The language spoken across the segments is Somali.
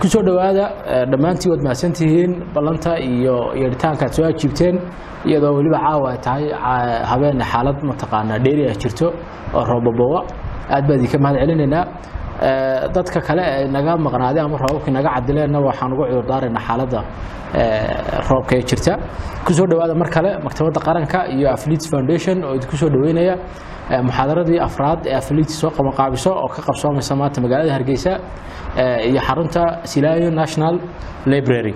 ku soo dhowaada dhammaantiin waad mahadsantihiin ballanta iyo yeeritaanka soo ajiibteen iyadoo weliba caawa ay tahay habeen xaalad mataqaanaa dheeri ah jirto oo roobabowa aad baa idinka mahad celinaynaa dadka kale ee naga maqnaaday ama roobabkii naga cadileenna waxaan ugu cudurdaaraynaa xaaladda roobka ee jirta. Ku soo dhowaada mar kale maktabadda qaranka iyo athletes foundation oo idinku soo dhoweynaya muxaadaradii afraad ee athletes soo qabanqaabiso oo ka qabsoomaysa maanta magaalada hargeysa iyo xarunta silaayo national library.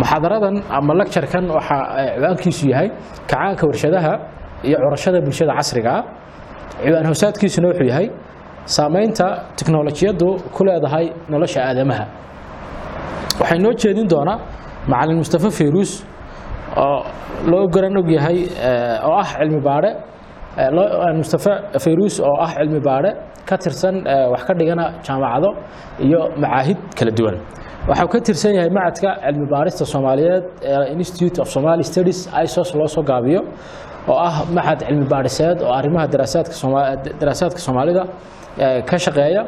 Muxaadaradan ama lecturekan waxaa ciwaankiisu yahay kacaanka warshadaha iyo curashada bulshada casriga ah. Ciwaan hoosaadkiisuna wuxuu yahay saamaynta tiknolojiyaddu ku leedahay nolosha aadamaha. Waxay noo jeedin doonaa macalin mustafe fayruus oo loo garan og yahay oo ah cilmi baadhe mustafe fayruus oo ah cilmi baadhe ka tirsan wax ka dhigana jaamacado iyo macaahid kala duwan. Waxau ka tirsan yahay macadka cilmi baarista soomaaliyeed ee institute of somali studies isos loo soo gaabiyo oo ah maxad cilmi baadhiseed oo arrimaha daraasaadka soomaalida ka shaqeeya.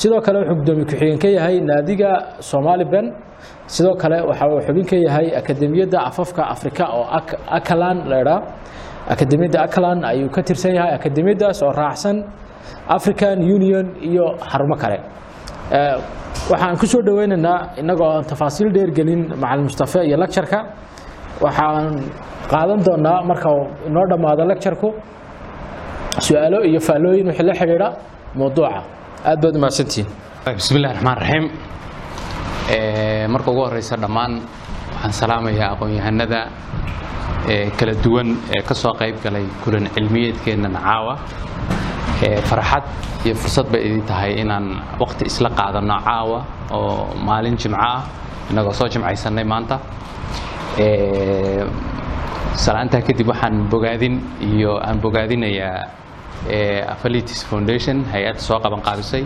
Sidoo kale wuxuu gudoomiye ku-xigeen ka yahay naadiga somali ben. Sidoo kale waxa uu xubin ka yahay akademiyadda afafka afrika oo akalan laydhaa akademiyadda akalan ayuu ka tirsan yahay akademiyaddaas oo raacsan african union iyo xarumo kale. Waxaan ku soo dhoweynaynaa aan tafaasiil dheergelin macalin mustafe iyo lectureka. Waxaan qaadan doonaa marka inoo dhammaado lectureku su'aalo iyo faallooyin wixii la xidhiidha mawduuca. Aad baad umahadsantihiin bismi illahi raxmaan raxiim marka ugu horeysa dhammaan waxaan salaamayaa aqoon-yahanada kala duwan ee ka soo qayb galay kulan cilmiyeedkeennan caawa. Farxad iyo fursad bay idin tahay inaan waqti isla qaadanno caawa oo maalin jimco ah innagoo soo jimcaysannay maanta. Salaantaa kadib waxaan bogaadin iyo aan bogaadinayaa affilities foundation hay'adda soo qaban qaabisay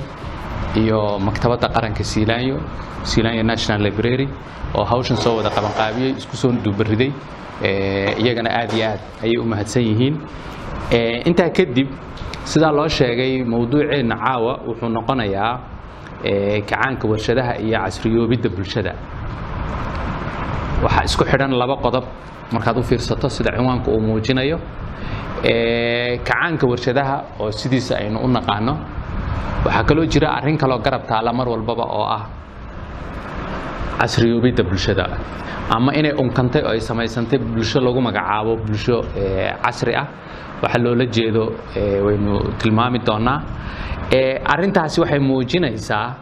iyo maktabadda qaranka siilaanyo siilaanyo national library oo hawshan soo wada qaban qaabiyey isku soo duubariday iyagana aad iyo aad ayay u mahadsan yihiin. Intaa kadib sidaa loo sheegay mowduuceenna caawa wuxuu noqonayaa kacaanka warshadaha iyo casriyoobidda bulshada. Waxaa isku xidhan laba qodob markaad u fiirsato sida cinwaanka uu muujinayo kacaanka warshadaha oo sidiisa aynu u naqaano waxaa kaloo jira arrin kaloo garab taala mar walbaba oo ah casriyoobidda bulshada. Ama inay unkantay oo ay samaysantay bulsho lagu magacaabo bulsho casri ah waxa loola jeedo waynu tilmaami doonaa. Arrintaasi waxay muujinaysaa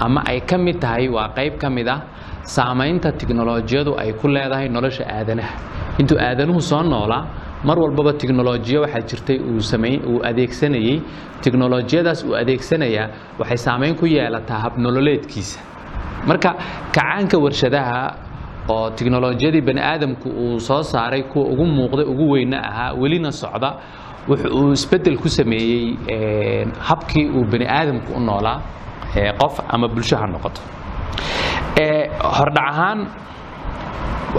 ama ay ka mid tahay waa qayb ka mid ah saamaynta tiknolojiyadu ay ku leedahay nolosha aadanaha. Intuu aadanuhu soo noolaa mar walbaba tiknolojiya waxaa jirtay uu adeegsanayey tiknolojiyadaas uu adeegsanayaa waxay saamayn ku yeelataa habnololeedkiisa marka kacaanka warshadaha oo tiknolojiyadii bani aadamku uu soo saaray kuwa ugu muuqda ugu weyna ahaa welina socda wuxuu isbeddel ku sameeyey habkii uu bani aadamku u noolaa qof ama bulsho ha noqoto. Hordhac ahaan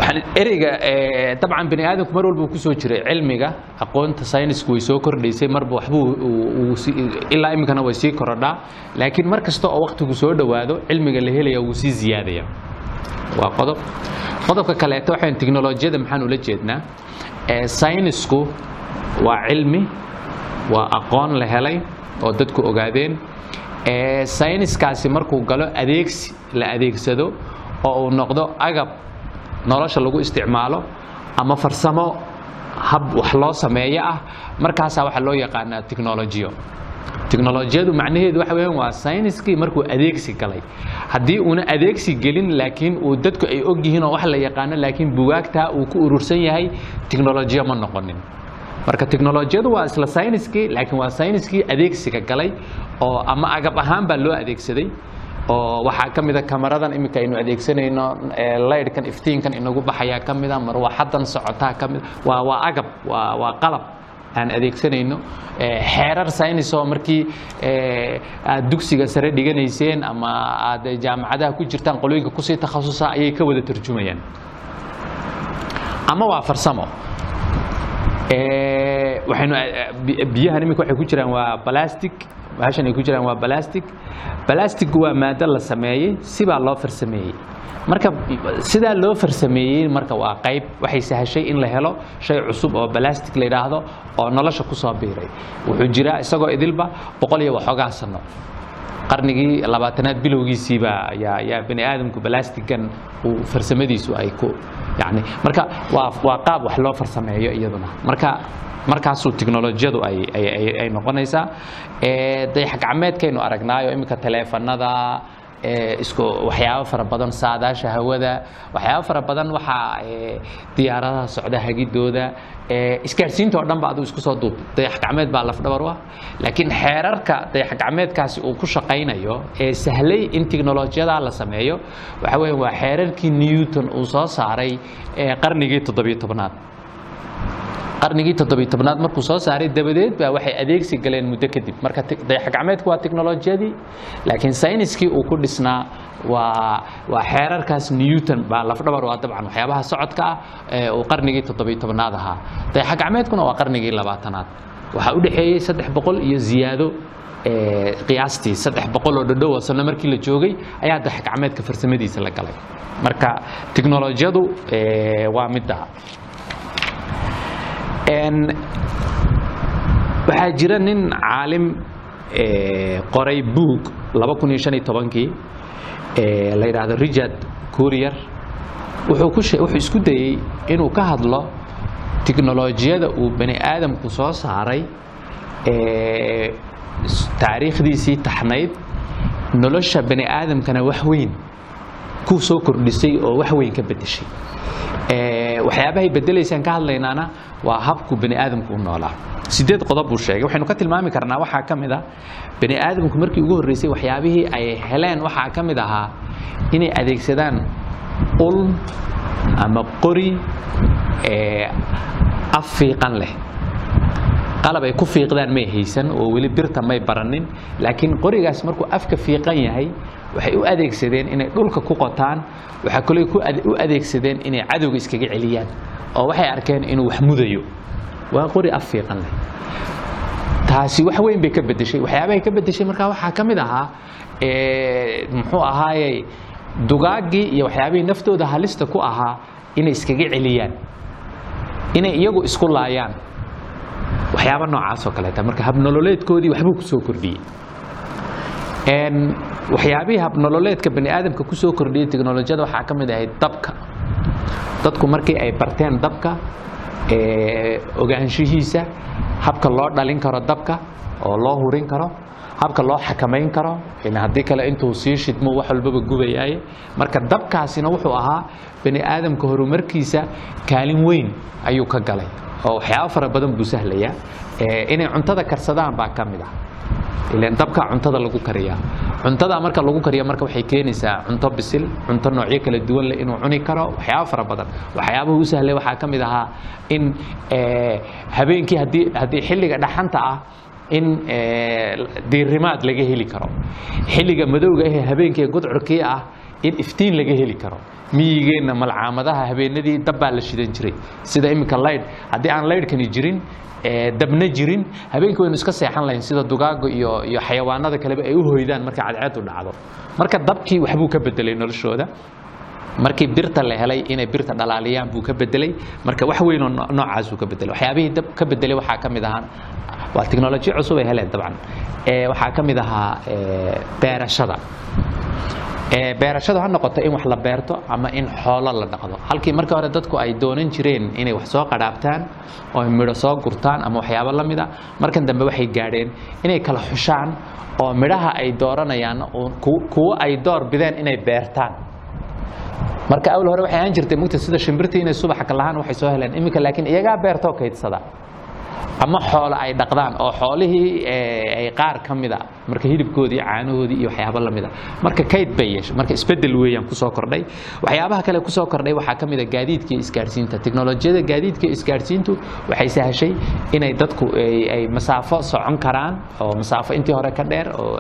ereyga dabcan bani aadamku mar walba ku soo jiray cilmiga. Aqoonta saynisku way soo kordhaysay marba waxbuu ilaa iminkana way sii korodhaa. Laakiin mar kasta oo waktigu soo dhowaado cilmiga la helaya wuu sii ziyaadaya. Waa qodob. Qodobka kaleeto waxaan tiknolojiyada maxaan ula jeednaa. Saynisku waa cilmi waa aqoon la helay oo dadku ogaadeen. Sayniskaasi markuu galo adeegsi la adeegsado oo uu noqdo agab nolosha lagu isticmaalo ama farsamo hab wax loo sameeyo ah markaasaa waxaa loo yaqaanaa tiknolojiyo tiknolojiyadu macnaheedu waxa weeyaan waa sayniskii markuu adeegsi galay. Haddii uuna adeegsi gelin laakiin uu dadku ay og yihiin oo wax la yaqaano laakiin bugaagtaa uu ku urursan yahay tiknolojiyo ma noqonin. Marka tiknolojiyadu waa isla sayniskii laakiin waa sayniskii adeegsiga galay oo ama agab ahaan baa loo adeegsaday oo waxaa ka mida kamaradan iminka aynu adeegsanayno laydhkan iftiinkan inagu baxayaa ka mida marwaxadan socotaa ka mida waa agab waa qalab aan adeegsanayno. Xeerar saynis oo markii aad dugsiga sare dhiganayseen ama aad jaamacadaha ku jirtaan qolooyinka ku sii takhasusa ayay ka wada tarjumayaan. Ama waa farsamo. Waxaynu biyahan iminka waxay ku jiraan waa plastic bahashan ay ku jiraan waa balastic balastic waa maado la sameeyey sibaa loo farsameeyey marka sidaa loo farsameeyey marka waa qayb. Waxay sahashay in la helo shay cusub oo balastic la yidhaahdo oo nolosha ku biiray. Wuxuu jiraa isagoo idilba boqol iyo waxoogaa sano. Qarnigii labaatanaad bilowgiisiiba ayaa bani aadamku balastigan uu farsamadiisu ay ku yani marka waa qaab wax loo farsameeyo iyaduna. Marka markaasuu tiknolojiyadu ay ay ay ay noqonaysaa ee dayax gacmeedkaynu aragnaayo iminka taleefanada ee isku waxyaabo fara badan saadaasha hawada waxyaabo fara badan waxaa diyaaradaha socda hagidooda oo dhan ba adigu isku soo duub dayax gacmeed baa lafdhabar u ah. Laakiin xeerarka dayax gacmeedkaasi uu ku shaqaynayo ee sahlay in tiknolojiyada la sameeyo waxa weeye waa xeerarkii newton uu soo saaray qarnigii toddobiyo tobnaad qarnigii toddobiyo tobnaad markuu soo saaray dabadeed baa waxay adeegsi galeen muddo kadib. Marka dayax gacmeedku waa tiknolojiyadii laakiin sayniskii uu ku dhisnaa waa waa xeerarkaas newton baa lafdhabar waa dabcan waxyaabaha socodka ah ee uu qarnigii toddobiyo tobnaad ahaa. Dayax gacmeedkuna waa qarnigii labaatanaad. Waxaa u dhexeeyey saddex boqol iyo ziyaado qiyaastii saddex boqol oo dhodhow oo sano markii la joogay ayaa dayax gacmeedka farsamadiisa la galay. Marka tiknolojiyadu waa midda waxaa jira nin caalim qoray kun iyo shan iyo tobankii la yidhaahdo richard courier. Wuxuu ku wuxuu isku dayey inuu ka hadlo tiknolojiyada uu bani aadamku soo saaray taariikhdiisii taxnayd nolosha bani aadamkana wax weyn ku soo kordhisay oo wax weyn ka bedeshay waxyaabahay bedelaysaan ka hadlaynaana waa habku bani aadamku u noolaa. Sideed qodob buu sheegay. Waxaynu ka tilmaami karnaa waxaa ka mid a bani aadamku markii ugu horreysay waxyaabihii ay heleen waxaa ka mid ahaa inay adeegsadaan ul ama qori af fiiqan leh. Qalab ay ku fiiqdaan may haysan oo weli birta may baranin laakiin qorigaas markuu afka fiiqan yahay waxay u adeegsadeen inay dhulka ku qotaan waxaa kaloo u adeegsadeen inay cadowga iskaga celiyaan oo waxay arkeen inuu wax mudayo. Waa qori af fiiqan leh. Taasi wax weyn bay ka bedeshay waxyaabahay ka bedeshay markaa waxaa ka mid ahaa muxuu ahaayey dugaaggii iyo waxyaabihii naftooda halista ku ahaa inay iskaga celiyaan inay iyagu isku laayaan. Waxyaaba noocaas oo kaleeta marka habnololeedkoodii waxbuu ku kordhiyey waxyaabihii habnololeedka bani aadamka ku soo kordhiyey teknolojiyada waxaa ka mid ahayd dabka. Dadku markii ay barteen dabka ogaanshihiisa habka loo dhalin karo dabka oo loo hurin karo habka loo xakamayn karo haddii kale intuu sii shidmo wax walbaba gubayaaye marka dabkaasina wuxuu ahaa bani aadamka horumarkiisa kaalin weyn ayuu ka galay oo waxyaabo fara badan buu sahlayaa. Inay cuntada karsadaan baa ka mid ah dabka cuntada lagu kariyaa. Cuntada marka lagu kariya marka waxay keenaysaa cunto bisil cunto noocyo kala duwan leh inuu cuni karo waxyaabo fara badan. Waxyaabaha u sahlay waxaa ka mid ahaa in habeenkii haddii haddii xilliga dhaxanta ah in diirimaad laga heli karo. Xilliga madowga ahee habeenkii gudcurkii ah in iftiin laga heli karo. Miyigeenna malcaamadaha habeenadii dabbaa la shidan jiray. Sida iminka laydh haddii aan laydhkani jirin dabna jirin. Habeenkii waynu iska seexan lahayn sida dugaaga iyo iyo xayawaanada kaleba ay u hoydaan marka cadceedu dhacdo. Marka dabkii waxbuu ka bedelay noloshooda. Markii birta la helay inay birta dhalaaliyaan buu ka bedelay. Marka wax weynoo noocaasuu ka bedelay. Waxyaabihii dab ka bedelay waxaa ka mid ahaa waa tiknolojiya cusub ay heleen dabcan. Waxaa ka mid ahaa beerashada beerashadu ha noqoto in wax la beerto ama in xoolo la dhaqdo. Halkii markii hore dadku ay doonan jireen inay wax soo qadhaabtaan oo midho soo gurtaan ama waxyaabo la mida markan dambe waxay gaadheen inay kala xushaan oo midhaha ay dooranayaan kuwo ay door bideen inay beertaan. Marka awal hore waxay ahaan jirtay mugta sida shimbirtii inay subaxa ka waxay soo heleen. Iminka laakiin iyagaa beertoo kaydsada ama xoolo ay dhaqdaan oo xoolihii ay qaar ka mida marka hilibkoodii caanahoodii iyo waxyaabo la mida marka kayd bay yeeshay marka isbeddel weeyaan ku soo kordhay. Waxyaabaha kale ku soo kordhay waxaa ka mida gaadiidka isgaarsiinta. Teknolojiyada gaadiidka isgaarsiintu waxay sahashay inay dadku ay masaafo socon karaan oo masaafo intii hore ka dheer oo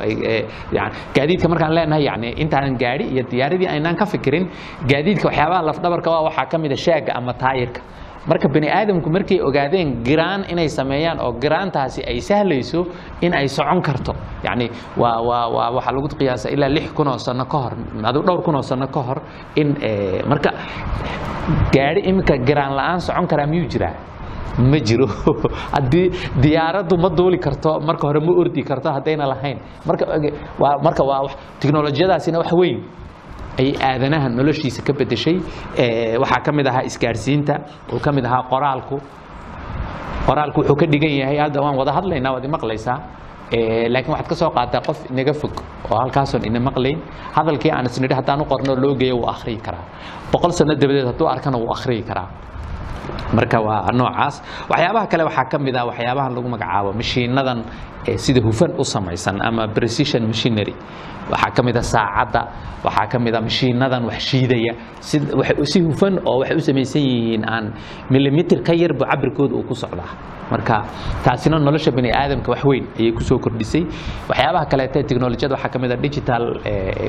yani gaadiidka markaan leenahay yani intaanan gaadhi iyo diyaaradii aynaan ka fikirin gaadiidka waxyaabaha lafdhabarka waa waxaa ka mida shaaga ama taayirka marka bani aadamku markay ogaadeen giraan inay sameeyaan oo giraantaasi ay sahlayso in ay socon karto. Yacni waa waa waa waxaa lagu qiyaasa ilaa lix kun oo sano ka hor aduu dhowr kun oo sano ka hor in marka gaari iminka giraan la'aan socon karaa miyuu jiraa? Ma jiro. Haddii diyaaraddu ma duuli karto marka hore ma ordi karto haddayna lahayn. Marka marka waa tiknolojiyadaasina wax weyn ay aadanaha noloshiisa ka bedeshay waxaa ka mid ahaa isgaarsiinta oo ka mid ahaa qoraalku. Qoraalku wuxuu ka dhigan yahay hadda waan wada hadlaynaa waad imaqlaysaa laakiin waxaad ka soo qaataa qof inaga fog oo halkaasoon ina maqlayn. Hadalkii aan isnidhi haddaan u qorno loo geeyo wuu akhriyi karaa. Boqol sano dabadeed hadduu arkana wuu akhriyi karaa. Marka waa noocaas. Waxyaabaha kale waxaa ka mid ah waxyaabahan lagu magacaabo mashiinadan sida hufan u samaysan ama precision machinery. Waxaa ka mid a saacadda waxaa ka mid a mashiinadan wax shiidaya. Si hufan oo waxay u samaysan yihiin aan millimeter ka yarba cabirkooda uu ku socdaa. Marka taasina nolosha bani aadamka wax weyn ayay ku soo kordhisay. Waxyaabaha kaleete technolojiyada waxaa ka mid a digital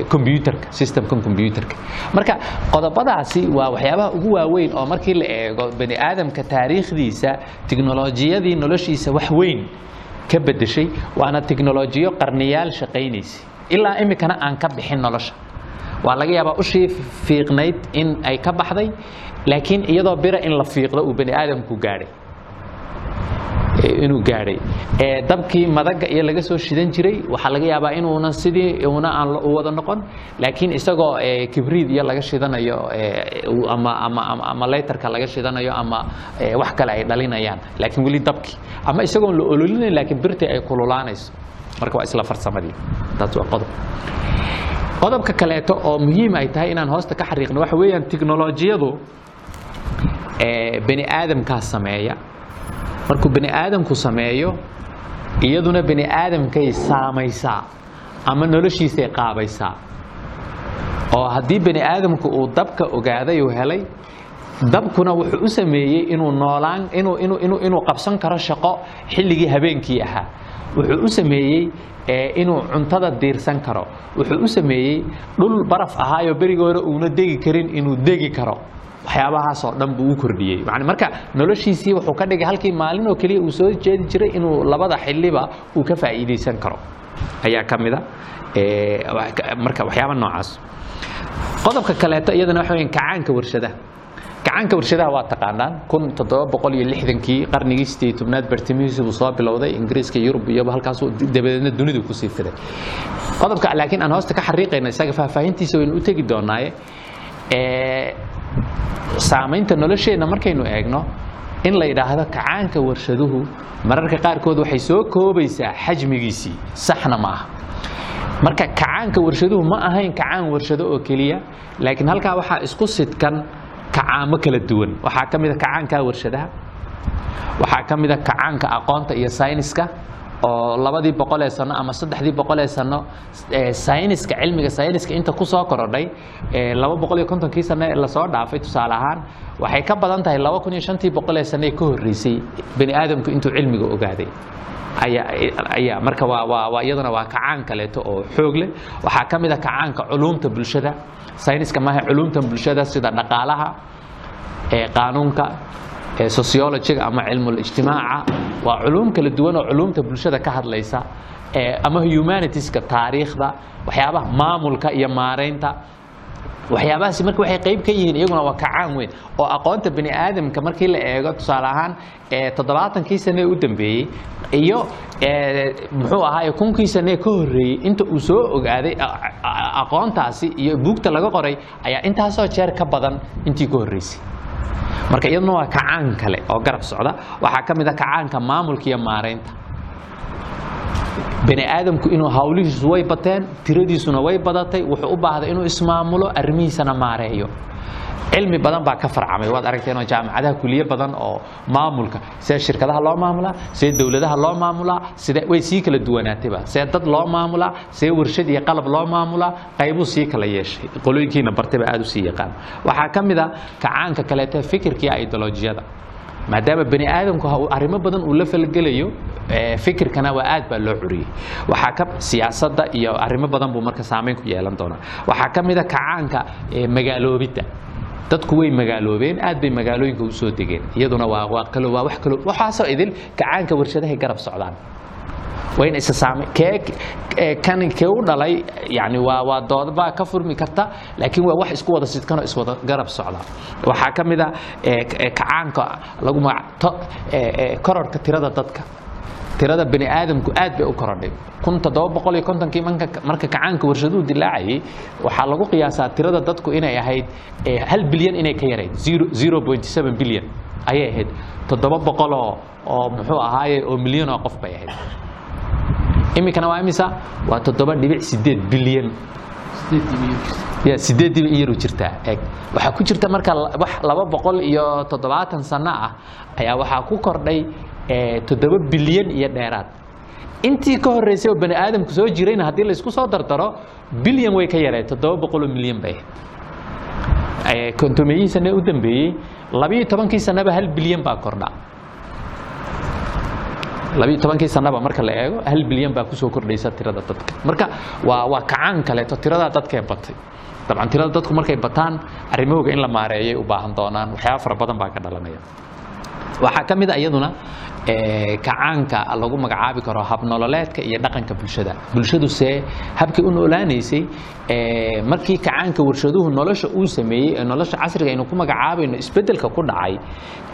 computerka systemkan computerka. Marka qodobadaasi waa waxyaabaha ugu waaweyn oo markii la eego bani aadamka taariikhdiisa tiknolojiyadii noloshiisa wax weyn ka bedeshay waana tiknolojiyo qarniyaal shaqaynaysa ilaa imikana aan ka bixin nolosha. Waa laga yaabaa ushii fiiqnayd in ay ka baxday laakiin iyadoo bira in la fiiqdo uu bani aadamku gaadhay inuu gaadhay. Dabkii madaga iyo laga soo shidan jiray waxaa laga yaabaa inuuna sidii una aan u wada noqon. Laakiin isagoo kibriid iyo laga shidanayo ama laytarka laga shidanayo ama wax kale ay dhalinayaan. Laakiin weli dabkii ama isagoon la ololinayn laakiin birtii ay kululaanayso. Marka waa isla farsamadii. Taas waa qodob. Qodobka kaleeto oo muhiim ay tahay inaan hoosta ka xariiqno waxa weeyaan tiknolojiyadu bani aadamkaa sameeya markuu bani aadamku sameeyo iyaduna bani aadamkay saamaysaa ama noloshiisay qaabaysaa. Oo haddii bani aadamku uu dabka ogaaday uu helay dabkuna wuxuu u sameeyey inuu noolaan inuu qabsan karo shaqo xilligii habeenkii ahaa. Wuxuu u sameeyey inuu cuntada diirsan karo. Wuxuu u sameeyey dhul baraf ahaayoo berigii hore uuna degi karin inuu degi karo waxyaabahaasoo dhan buu u kordhiyey. Marka noloshiisii wuxuu ka dhigay halkii maalin oo keliya uu soo jeedi jiray inuu labada xiliba uu ka faa'iidaysan karo. Ayaa ka mida marka waxyaaba noocaas. Qodobka kaleeto iyadana waxa weyan kacaanka warshadaha. Kacaanka warshadaha waa taqaanaan. Kun toddoba boqol iyo lixdankii qarnigii sideed tobnaad bartimihiisi buu soo bilowday ingiriiska yurub iyo halkaasuu dabadeedna dunidu ku sii fiday. Qodobka laakiin aan hoosta ka xariiqayna isaga faahfaahintiisa waynu u tegi doonaaye saamaynta nolosheenna markaynu eegno in la yidhaahdo kacaanka warshaduhu mararka qaarkood waxay soo koobaysaa xajmigiisii saxna ma aha. Marka kacaanka warshaduhu ma ahayn kacaan warshado oo keliya laakiin halkaa waxaa isku sidkan kacaamo kala duwan. Waxaa ka mid kacaanka warshadaha waxaa ka mid kacaanka aqoonta iyo sayniska oo labadii boqolee sano ama saddexdii boqolee sano sayniska cilmiga sayniska inta ku korodhay laba boqol iyo kontonkii sano ee la soo dhaafay tusaale ahaan waxay ka badan tahay laba kun iyo shantii boqolee sano ee ka horreysay bani aadamku intuu cilmiga ogaaday. Ayaa marka waa waa waa kacaan kaleeto oo xoog leh. Waxaa ka mid a kacaanka culuumta bulshada. Sayniska maaha culuumta bulshada sida dhaqaalaha qaanuunka sociologiga ama cilmul ijtimaaca. Waa culuum kala duwan oo culuumta bulshada ka hadlaysa ama humanitieska taariikhda waxyaabaha maamulka iyo maaraynta waxyaabahaasi marka waxay qayb ka yihiin iyaguna waa kacaan weyn oo aqoonta bani aadamka markii la eego tusaale ahaan toddobaatankii sane ee u dambeeyey iyo muxuu ahaaye kunkii sane ka horreeyey inta uu soo ogaaday aqoontaasi iyo buugta laga qoray ayaa intaasoo jeer ka badan intii ka horreysay marka iyaduna waa kacaan kale oo garab socda waxaa ka mid a kacaanka maamulka iyo maaraynta bani aadamku inuu hawlihiisu way bateen tiradiisuna way badatay wuxuu u baahday inuu ismaamulo arrimihiisana maareeyo cilmi badan baa ka farcamay. Waad aragteen oo jaamacadaha kuliye badan oo maamulka. Sida shirkadaha loo maamulaa sida dowladaha loo maamulaa sida way sii kala duwanaatayba sida dad loo maamulaa sida warshad iyo qalab loo maamulaa qaybuu sii kala yeeshay. Qolooyinkiina bartayba aad u yaqaan. Waxaa ka mid a kacaanka kaleete fikirkii ideolojiyada. Maadaama bani aadamku arrimo badan uu la falgelayo fikirkana waa aad baa loo curiyey waxaa ka siyaasadda iyo arrimo badan buu marka saameyn ku yeelan doonaa. Waxaa ka mid a kacaanka magaaloobidda dadku way magaaloobeen aad bay magaalooyinka u soo degeen. Iyaduna waa waa wax kalo waxaasoo idil kacaanka warshadahay garab socdaan. Waa in isa saame kee ee, kan kee u dhalay yani waa waa doodbaa ka furmi karta laakiin waa wax isku wada sidkanoo iswada garab socda. Waxaa ka mid a kacaanka lagu ee, kororka tirada dadka tirada bani aadamku aad bay u korodhay. Kontonkii marka kacaanka warshaduhu dilaacayay waxaa lagu qiyaasaa tirada dadku inay ahayd ee, hal bilyan inay ka yarayd. Bilyan ayay ahayd. Toddoba boqoloo oo muxuu ahaaye oo milyan oo qof bay ahayd. Iminkana waa imisa? Waa toddoba dhibic sideed bilyan. Ya sideed dibic yaru jirtaa eeg waxaa ku jirta marka laba boqol iyo toddobaatan sano ah ayaa waxaa ku kordhay eh, toddoba bilyan iyo dheeraad. Intii ka horreysay oo bani aadamku soo jirayna haddii laysku soo dardaro bilyan way ka yareen toddoba boqoloo milyan bay. Ahayd kontomeyihii sane u dambeeyey labiyo tobankii sanaba hal bilyan baa kordha. Labiyo tobankii sanaba marka la eego hal bilyan baa ku soo kordhaysa tirada dadka. Marka waa waa kacaan kaleeto tirada dadkee batay. Dabcan tirada dadku markay bataan arrimahooga in la maareeyay u baahan doonaan waxyaaba fara badan baa ka dhalanaya waxaa ka mid a iyaduna eh, kacaanka lagu magacaabi karo habnololeedka iyo dhaqanka bulshada. Bulshadu see habkay u noolaanaysay eh, markii kacaanka warshaduhu nolosha uu sameeyey ee nolosha casriga aynu ku magacaabayno isbeddelka ku dhacay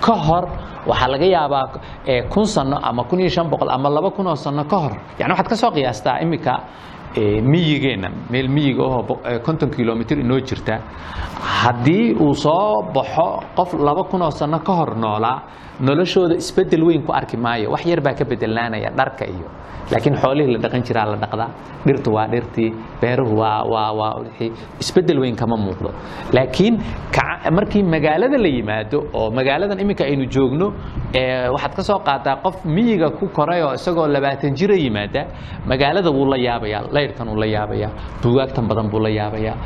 ka hor waxaa laga yaabaa eh, kun sano ama kun iyo shan boqol ama laba kun oo sano ka hor. Yani waxaad ka soo qiyaastaa iminka eh, miyigeenna meel miyiga oo bo- eh, konton kilomitr inoo jirta. Haddii uu soo baxo qof laba kun oo sano ka hor noolaa noloshooda isbeddel weyn ku arki maayo. Wax yar baa ka bedelnaanaya dharka iyo. Laakiin xoolihii la dhaqan jiraa la dhaqdaa. Dhirtu waa dhirtii beeruhu waa isbeddel weyn kama muuqdo. Laakiin markii magaalada la yimaado oo magaaladan iminka aynu joogno waxaad ka soo qaadaa qof miyiga ku koray oo isagoo labaatan jira yimaada magaalada wuu la yaabayaa laydhkan wuu la yaabayaa bugaagtan badan buu la yaabayaa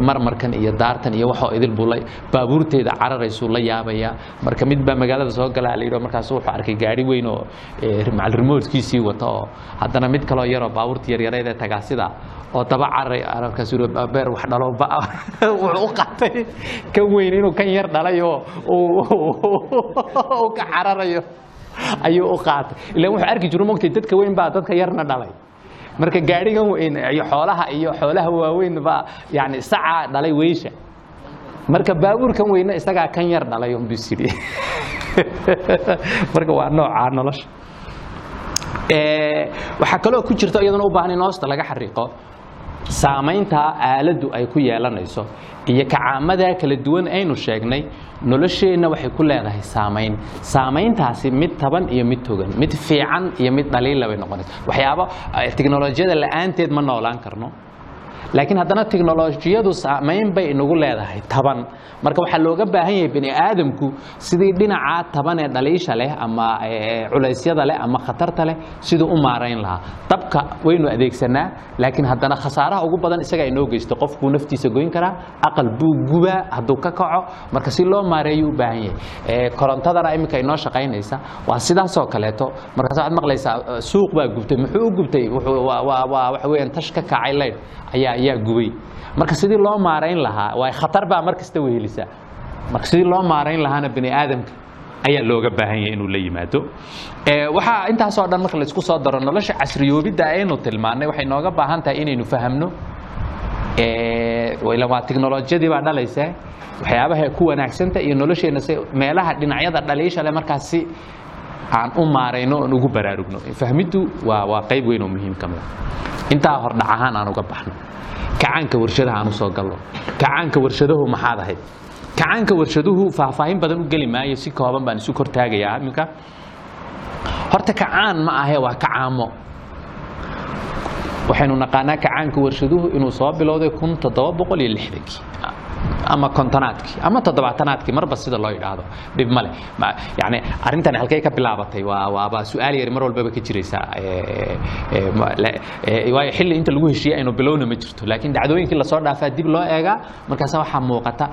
marmarkan iyo daartan iyo waxoo idil buu baabuurteeda cararaysuu la yaabayaa marka mid baa magaalada soo galaa la yidhi markaas wuxuu arkay gaari weyn oo ee, macal remotekiisii wata oo haddana mid kaloo yaroo baabuurta yaryareed ee tagaasida oo daba cararay ararkaas beer wax dhalo wuxuu u qaatay kan weyn inuu kan yar dhalay oo uu uu ka cararayo. Ayuu u qaatay. Ilaan wuxuu arki jiru mogtay dadka weyn baa dadka yarna dhalay marka gaadhigan iyo xoolaha iyo xoolaha waaweyn baa yani sacaa dhalay weysha. Marka baabuurkan weyna isagaa kan yar dhalay un buu sidhi marka waa noocaa nolosha. Waxaa kaloo ku jirta iyaduna u baahan in hoosta laga xariiqo saamaynta aaladdu ay ku yeelanayso iyo kacaamada kala duwan aynu sheegnay nolosheenna waxay ku leedahay saamayn. Saamayntaasi mid taban iyo mid togan mid fiican iyo mid dhaliila bay noqonaysa waxyaabo eh, tiknolojiyada la'aanteed ma noolaan karno laakiin haddana tiknolojiyadu saamayn bay inagu leedahay taban. Marka waxaa looga baahan yahay bani aadamku sidii dhinacaa taban ee dhaliisha leh ama culaysyada leh ama khatarta leh siduu u maarayn lahaa. Dabka waynu adeegsanaa laakiin haddana khasaaraha ugu badan isagaa inoo geysto. Qofkuu naftiisa goyn karaa aqal buu gubaa hadduu ka kaco. Marka si loo maareeyo u yahay. Korontadana iminka inoo shaqaynaysa waa sidaasoo kaleeto. Markaas waxaad maqlaysaa suuq baa gubtay muxuu u gubtay? Wuxuu- waa waa- waa waxa weeyaan tash ka kacay leydh ayaa ayaa gubay. Marka sidii loo maarayn lahaa waa khatar baa mar kasta wehelisa. Marka sidii loo maarayn lahaana bani aadamka ayaa looga baahan yahay inuu la yimaado. Waxaa intaasoo dhan marka la isku soo daro nolosha casriyoobidda aynu tilmaannay waxay nooga baahan tahay inaynu fahamno. Waa tiknolojiyadii baa dhalaysa waxyaabaha ku wanaagsanta iyo nolosheenna meelaha dhinacyada dhaliisha leh markaas si aan u maarayno oon ugu baraarugno. Fahmiddu waa qayb weyn oo muhiim ka mid ah. Intaa hordhac ahaan aan uga baxno. Kacaanka warshadaha aan u soo galno kacaanka warshaduhu maxaad ahayd? Kacaanka warshaduhu faahfaahin badan u geli maayo si kooban baan isu kortaagayaa iminka? Horta kacaan ma ahe waa kacaamo. Waxaynu naqaanaa kacaanka warshaduhu inuu soo bilowday kun toddoba boqol iyo lixdankii ama kontonaadkii ama toddobaatanaadkii marba sida loo yidhaahdo. Dhib male Ma- yani arrintani halkay ka bilaabatay waa waaba su'aal yari mar walbaba ka jiraysa. Ee, ee, ma- le- ee, waayo xilli inta lagu heshiiyey aynu bilowna ma jirto. Laakiin dhacdooyinkii la soo dhaafaa dib loo eegaa markaasa waxaa muuqata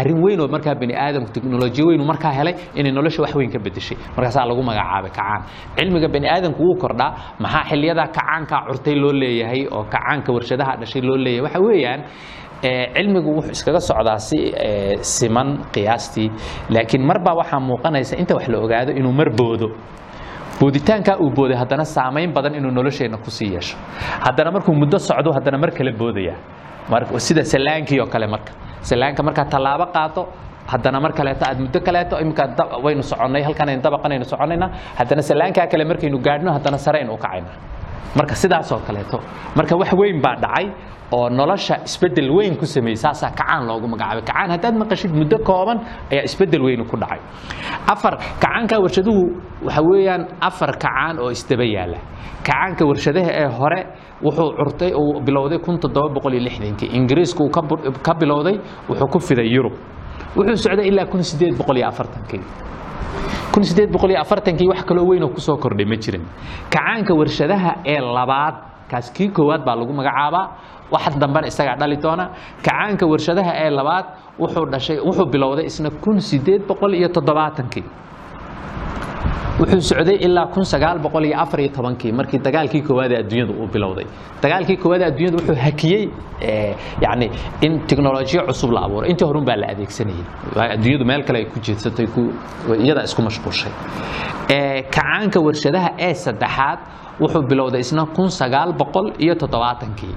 arrin weyn oo markaa bani aadamku teknolojiya weyn uu markaa helay inay nolosha wax weyn ka bedeshay markaasaa lagu magacaabay kacaan. Cilmiga bani aadamku wuu kordhaa. Maxaa xilliyada kacaanka curtay loo leeyahay oo kacaanka warshadaha dhashay loo leeyahay? Waxa weeyaan ee, cilmigu wuxuu iskaga socdaa si ee, siman qiyaastii. Laakiin marbaa waxaa muuqanaysa inta wax la ogaado inuu mar boodo. Booditaankaa uu booday haddana saamayn badan inuu nolosheenna ku sii yeesho. Haddana markuu muddo socdo haddana mar kale boodaya. Sida salaankii oo kale marka. Salaanka markaad tallaabo qaato haddana mar kaleeto aad muddo kaleeto iminka waynu soconnay halkan aynu dabaqanaynu soconayna haddana salaankaa kale markaynu gaadhno haddana sare aynu u kacayna. Marka sidaasoo kaleeto. Marka wax weyn baa dhacay oo nolosha isbeddel weyn ku sameeyey saasaa kacaan loogu magacaabay. Kacaan haddaad maqashid muddo kooban ayaa isbeddel weyn ku dhacay. Afar kacaanka warshaduhu waxa weeyaan afar kacaan oo isdaba yaalla kacaanka warshadaha ee hore wuxuu curtay uu bilowday lixdankii. Ingiriisku uu ka bilowday wuxuu ku fiday yurub. Wuxuu socday ilaa iyo afartankii. Wax kaloo weyn oo ku soo kordhay ma jirin. Kacaanka warshadaha ee labaad kaas kii koowaad baa lagu magacaabaa wax dambena isagaa dhali doona. Kacaanka warshadaha ee labaad wuxuu dhashay wuxuu bilowday isna kun sideed boqol iyo toddobaatankii wuxuu socday ilaa kun sagaal boqol iyo afar iyo tobankii markii dagaalkii koowaad ee adduunyadu uu bilowday. Dagaalkii koowaad ee adduunyadu wuxuu hakiyey yacni in teknolojiyo cusub la abuuray. Intii horun baa la adeegsanayay. Adduunyadu meel kale ay ku jeedsatay iyada isku mashquulshay kacaanka warshadaha ee saddexaad wuxuu bilowday isna kun sagaal boqol iyo toddobaatankii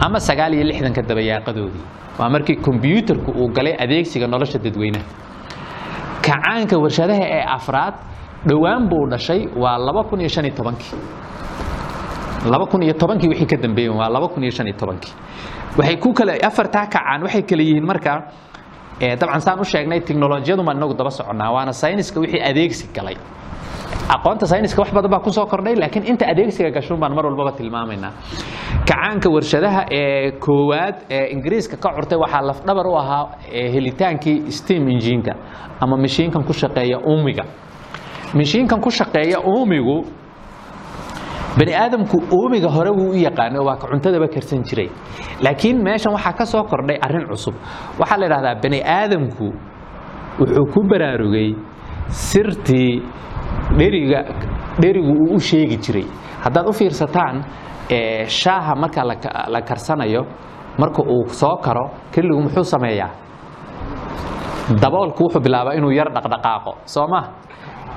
ama sagaal iyo lixdanka dabayaaqadoodii waa markii kombiyuutarku uu galay adeegsiga nolosha dadweynaha kacaanka warshadaha ee afraad dhowaan buu dhashay waa laba kun iyo shan iyo tobankii. Laba kun iyo tobankii wixii ka dambeeyey waa laba kun iyo shan iyo tobankii. Waxay ku kale afartaa kacaan waxay kale yihiin marka ee dabcan saan u sheegnay teknolojiyadu ma inagu daba soconnaa waana sayniska wixii adeegsi galay aqoonta sayniska wax badan baa ku soo kordhay laakiin inta adeegsiga gashuun baan mar walbaba tilmaamaynaa. Kacaanka warshadaha ee koowaad ee ingiriiska ka curtay waxaa lafdhabar u ahaa ee helitaankii steam engineka ama mashiinkan ku shaqeeya uumiga. Mashiinkan ku shaqeeya uumigu bani aadamku uumiga hore wuu u yaqaanay oo waa cuntadaba karsan jiray. Laakiin meeshan waxaa ka soo kordhay arrin cusub. Waxaa la idhahdaa bani aadamku wuxuu ku baraarugay sirtii dheriga dherigu uu u sheegi jiray. Haddaad u fiirsataan shaaha marka la ka- la karsanayo marka uu soo karo keligu muxuu sameeyaa? Daboolku wuxuu bilaabaa inuu yar dhaqdhaqaaqo soo ma?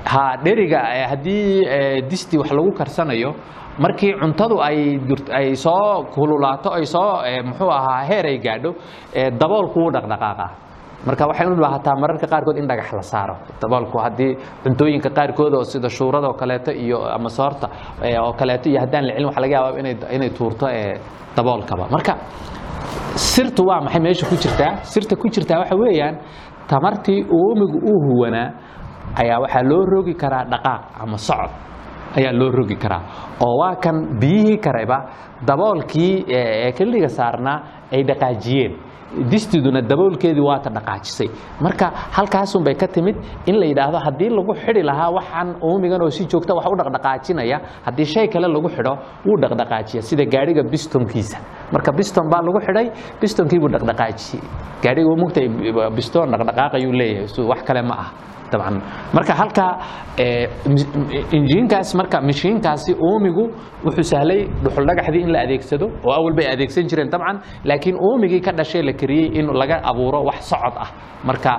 Ha dheriga haddii disti wax lagu karsanayo markii cuntadu ay soo kululaato ay soo muxuu ahaa heer ay gaadho daboolku wuu dhaqdhaqaaqaa marka waxay u baahataa mararka qaarkood in dhagax la saaro. Daboolku haddii cuntooyinka qaarkood oo sida shuurada oo kaleeto iyo ama soorta oo kaleeto iyo haddaan la celin waxa laga yaabaa inay inay tuurto eh, daboolkaba marka sirtu waa maxay? Meesha ku jirtaa sirta ku jirtaa waxa weeyaan tamartii uumigu uu huwanaa ayaa waxaa loo rogi karaa dhaqaaq ama socod. Ayaa loo rogi karaa. Oo waa kan biyihii kareba daboolkii ee keliga saarnaa ay dhaqaajiyeen distiduna daboolkeedii waata dhaqaajisay. Marka halkaasun bay ka timid in la yidhaahdo haddii lagu xidhi lahaa waxaan uumigan oo si joogta wax u dhaqdhaqaajinaya haddii shay kale lagu xidho wuu dhaqdhaqaajiya sida gaadhiga bistonkiisa. Marka biston baa lagu xidhay bistonkii buu dhaqdhaqaajiyey. Gaadhiga mugta biston dhaqdhaqaaqayuu leeyahay wax kale ma ah marka halkaa injiinkaas marka mishiinkaasi uumigu wuxuu sahlay dhuxuldhagaxdii in la adeegsado oo awal bay adeegsan jireen dabcan laakiin uumigii ka dhashay la kariyey in laga abuuro wax socod ah marka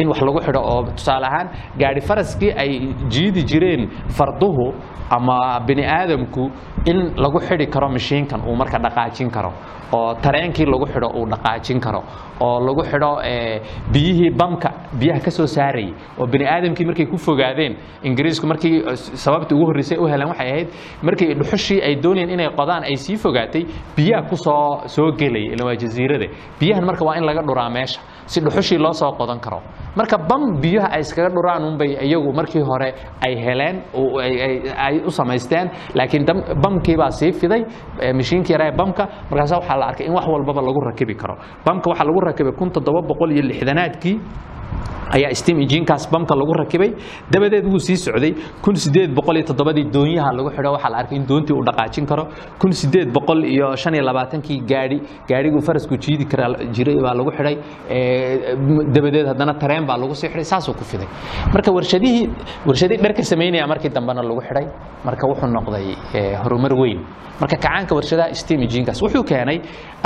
in wax lagu xidho oo tusaale ahaan gaadhi faraskii ay jiidi jireen farduhu ama bini aadamku in lagu xidhi karo mishiinkan uu marka dhaqaajin karo oo tareenkii lagu xidho uu dhaqaajin karo oo lagu xidho ee, biyihii bamka biyaha ka soo saarayay oo bini aadamkii markay ku fogaadeen ingiriisku markii eh, sababta ugu horreysay u heleen waxay ahayd markii dhuxushii ay doonayeen inay qodaan ay sii fogaatay biyaha ku soo soo gelay ila waa jasiirada. Biyahan marka waa in laga dhuraa meesha si dhuxushii loo soo qodan karo. Marka bam biyaha ay iskaga dhuraan unbay iyagu markii hore ay heleen ay- u samaysteen laakiin dam- bamkii baa sii fiday mishiinkii yaraa ee bamka. Markaasa waxaa la arkay in wax walbaba lagu rakibi karo. Bamka waxaa lagu rakibay kun toddoba boqol iyo lixdanaadkii ayaa steam enginekaas bamka lagu rakibay. Dabadeed wuu sii socday. Toddobadii doonyaha lagu xidho waxaa la arkay in doontii uu dhaqaajin karo. Iyo labaatankii gaadhi gaadhiguu farasku jiidi jiray baa lagu xidhay. Ee, dabadeed haddana tareen baa lagu sii xidhay saasuu ku fiday. Marka warshadihii warshadii dharka samaynaya markii dambena lagu xidhay marka wuxuu noqday horumar weyn. Marka kacaanka warshadaha steam enginekaas wuxuu keenay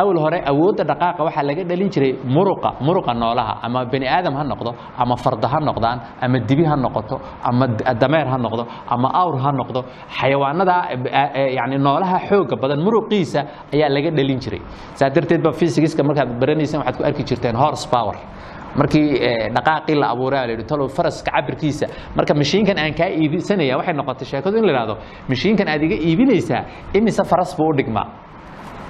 awal hore awoodda dhaqaaqa waxaa laga dhalin jiray muruqa muruqa noolaha ama bani aadam ha noqdo ama farda ha noqdaan ama dibi ha noqoto ama dameer ha noqdo ama awr ha noqdo xayawaanada eh, eh, yani noolaha xooga badan muruqiisa ayaa laga dhalin jiray. Saa darteed ba physics-ka markaad baranaysaan waxaad ku arki jirteen horse power. Markii dhaqaaqii la abuuray la yidhi talow faraska cabirkiisa. Marka mashiinkan aan kaa iibsanaya waxay noqotay sheekadu in la ihahdo mashiinkan aad iga iibinaysaa imise faras buu u dhigmaa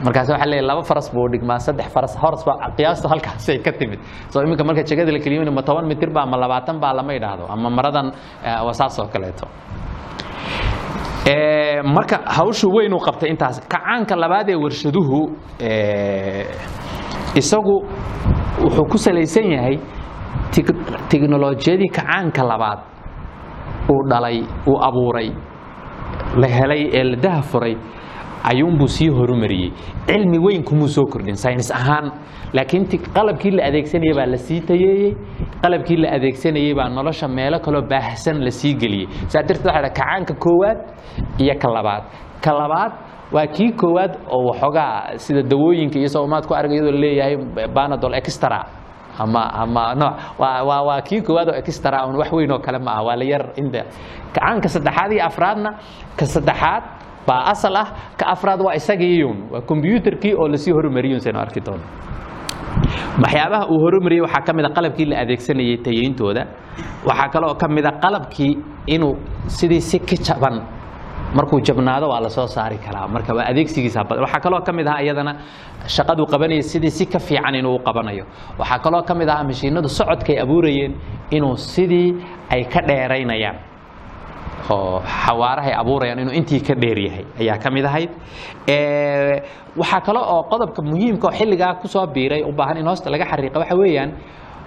markaas waxaa leeyahay laba faras buu dhigmaa saddex faras hors ba qiyaastu halkaasay ka timid. Soo iminka marka jegada la keliyo ma toban mitir ba ama labaatan ba lama idhaahdo ama maradan eh, waa oo kaleeto. Ee, marka hawshu weyn uu qabtay intaas kacaanka labaad ee warshaduhu ee, isagu wuxuu ku salaysan yahay tiknolojiyadii kacaanka labaad uu dhalay uu abuuray la helay ee la dahafuray ayuunbuu sii horumariyey. Cilmi weyn kumuu soo kordhin saynis ahaan. Laakiin qalabkii la adeegsanayay baa la sii tayeeyey. Qalabkii la adeegsanayay baa nolosha meelo kaloo baahsan la sii geliyey. Saa darteed waxaa kacaanka koowaad iyo ka labaad. Ka labaad waa kii koowaad oo waxoogaa sida dawooyinka iyo soomaad ku arga iyadoo leeyahay banadol extra. Ama ama nooc waa waa kii koowaad oo extra un wax weyn oo kale ma aha waa la yar inda. Kacaanka saddexaad iyo afraadna ka saddexaad baa asal ah ka afraad waa isagiiyun waa combyuutarkii oo la sii horumariyun saynu arki doono. Waxyaabaha uu horumariyey waxaa ka mid a qalabkii la adeegsanayay tayeyntooda waxaa kaloo ka mid a qalabkii inuu sidii si ka jaban markuu jabnaado waa la soo saari karaa. Marka waa adeegsigiisa waxaa kaloo ka mid ahaa iyadana shaqaduu qabanayay sidii si ka fiican inuu u qabanayo. Waxaa kaloo ka mid ahaa mashiinadu socodkay abuurayeen inuu sidii ay ka dheeraynayaan oo xawaarahay abuurayaan inuu intii ka dheer yahay. Ayaa ka mid ahayd. Waxaa kale oo qodobka muhiimka oo xilligaa ku soo biiray u in hoosta laga xariiqa waxa weeyaan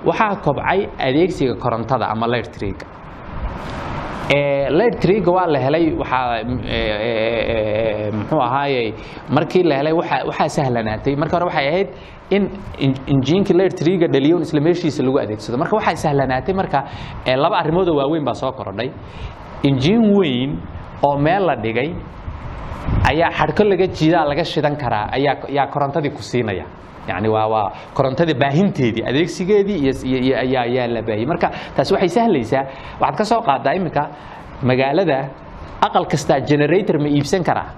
waxaa kobcay adeegsiga korontada ama electriga electriga waa la helay waxaa muxuu ahaayey markii la helay waxa- waxaa sahlanaatay. Marka hore waxay ahayd in in- injiinka electriga dhaliyo in isla meeshiisa lagu adeegsado. Marka waxaa sahlanaatay marka laba arrimood oo waaweyn baa soo korodhay injiin weyn oo meel la dhigay ayaa xadhko laga jiidaa laga shidan karaa ayaa ayaa korontadii ku siinaya. Yani waa korontada baahinteedii adeegsigeedii ayaa la baahiyey marka taasi waxay sahlaysaa waxaad ka soo qaadaa iminka magaalada aqal kastaa generator ma iibsan karaa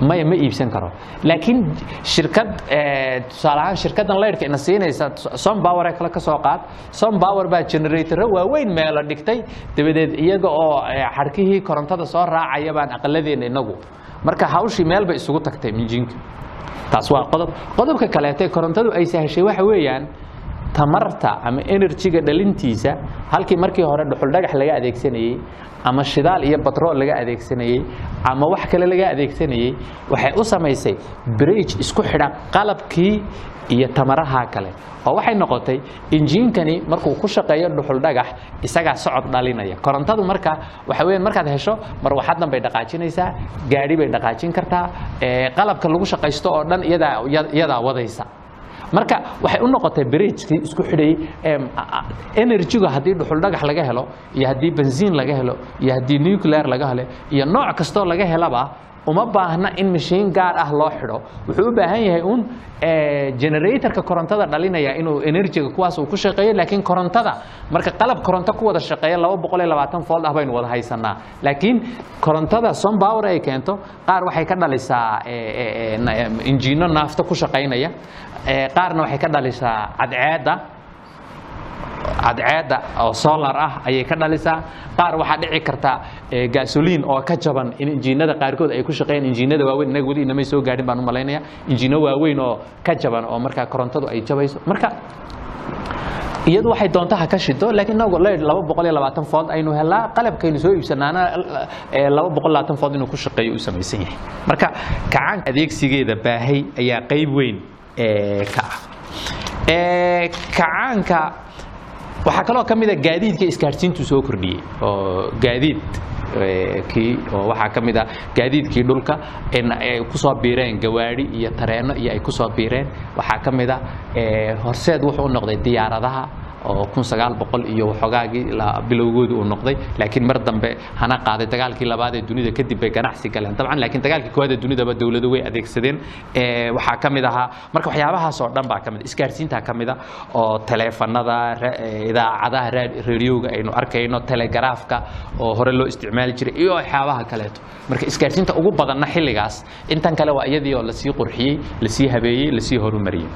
ma iibsan karo. Laakiin shirkad eh, tusaale ahaan shirkaddan leyrhka ina siinaysa sompower kale ka soo qaad sompower baa generatorro waaweyn meelo dhigtay. Dabadeed iyaga oo eh, xadhkihii korontada soo raacaya baan aqaladeena inagu. Marka hawshii meel bay isugu tagtay minjiinka taas waa qodob. Qodobka kaleete korontadu ay sahashay waxa weeyaan tamarta ama enerjiga dhalintiisa halkii markii hore dhuxul dhagax laga adeegsanayey ama shidaal iyo batrool laga adeegsanayey ama wax kale laga adeegsanayey waxay u samaysay bridge isku xidha qalabkii iyo tamaraha kale. Oo waxay noqotay injiinkani markuu ku shaqeeyo dhuxul dhagax isagaa socod dhalinaya. Korontadu marka waxa weeyaan markaad hesho marwaxadan bay dhaqaajinaysaa gaadhi bay dhaqaajin kartaa qalabka lagu shaqaysto oo dhan iyadaa wadaysa marka waxay u noqotay bridgekii isku xidhayey em, a- a- energy-ga haddii dhuxul dhagax laga helo iyo haddii benziin laga helo iyo haddii nuclear laga helo iyo nooc kastoo laga helaba uma baahna in mashiin gaar ah loo xidho. Wuxuu u baahan yahay un eh, generatorka korontada dhalinaya inuu enerjiga kuwaas uu ku shaqeeyo laakiin korontada marka qalab koronto ku wada shaqeeya laba boqol iyo labaatan volt ah baynu wada haysanaa. Laakiin korontada sompower ay keento qaar waxay ka dhalisaa na- eh, injiino naafto ku shaqaynaya qaarna waxay ka dhalisaa cadceedda. Cadceedda oo solar ah ayay ka dhalisaa. Qaar waxaa dhici karta eh, gasoline oo ka jaban in injiinada qaarkood ay ku shaqeeyaan. Injiinada waaweyn inaga weli inamay soo gaadhin baan u malaynaya. Injiino waaweyn oo ka jaban oo markaa korontadu ay jabayso. Marka iyadu waxay doonta ka shido laakiin inagu leyd laba boqol iyo labaatan fold aynu helaa. Qalabkaynu soo iibsanaana eh, laba boqol labaatan fold inuu ku shaqeeyo u samaysan yahay. Marka kacaanka adeegsigeeda baahay ayaa qayb weyn eh, Eh, kacaanka waxaa kaloo ka mid a gaadiidka isgaadhsiintu soo kordhiyey oo gaadiid kii oo waxaa ka mid a gaadiidkii dhulka ay ku biireen gawaadhi iyo tareenno iyo ay ku biireen. Waxaa ka mid a horseed wuxuu noqday diyaaradaha oo iyo waxoogaagii bilowgooda uu noqday. Laakiin mar dambe hana qaaday dagaalkii labaad ee dunida kadib bay ganacsi galeen. Dabcan laakiin dagaalkii koowaad ee dunidaba dowladu way adeegsadeen. Waxaa ka mid ahaa marka waxyaabahaas oo dhan baa ka mid isgaarsiintaa ka mid a oo taleefanada idaacadaha rediyoga aynu arkayno telegaraafka oo hore loo isticmaali jiray iyo waxyaabaha kaleeto. Marka isgaarsiinta ugu badanna xilligaas intan kale waa iyadii oo la sii qurxiyey la sii habeeyey la sii horumariyey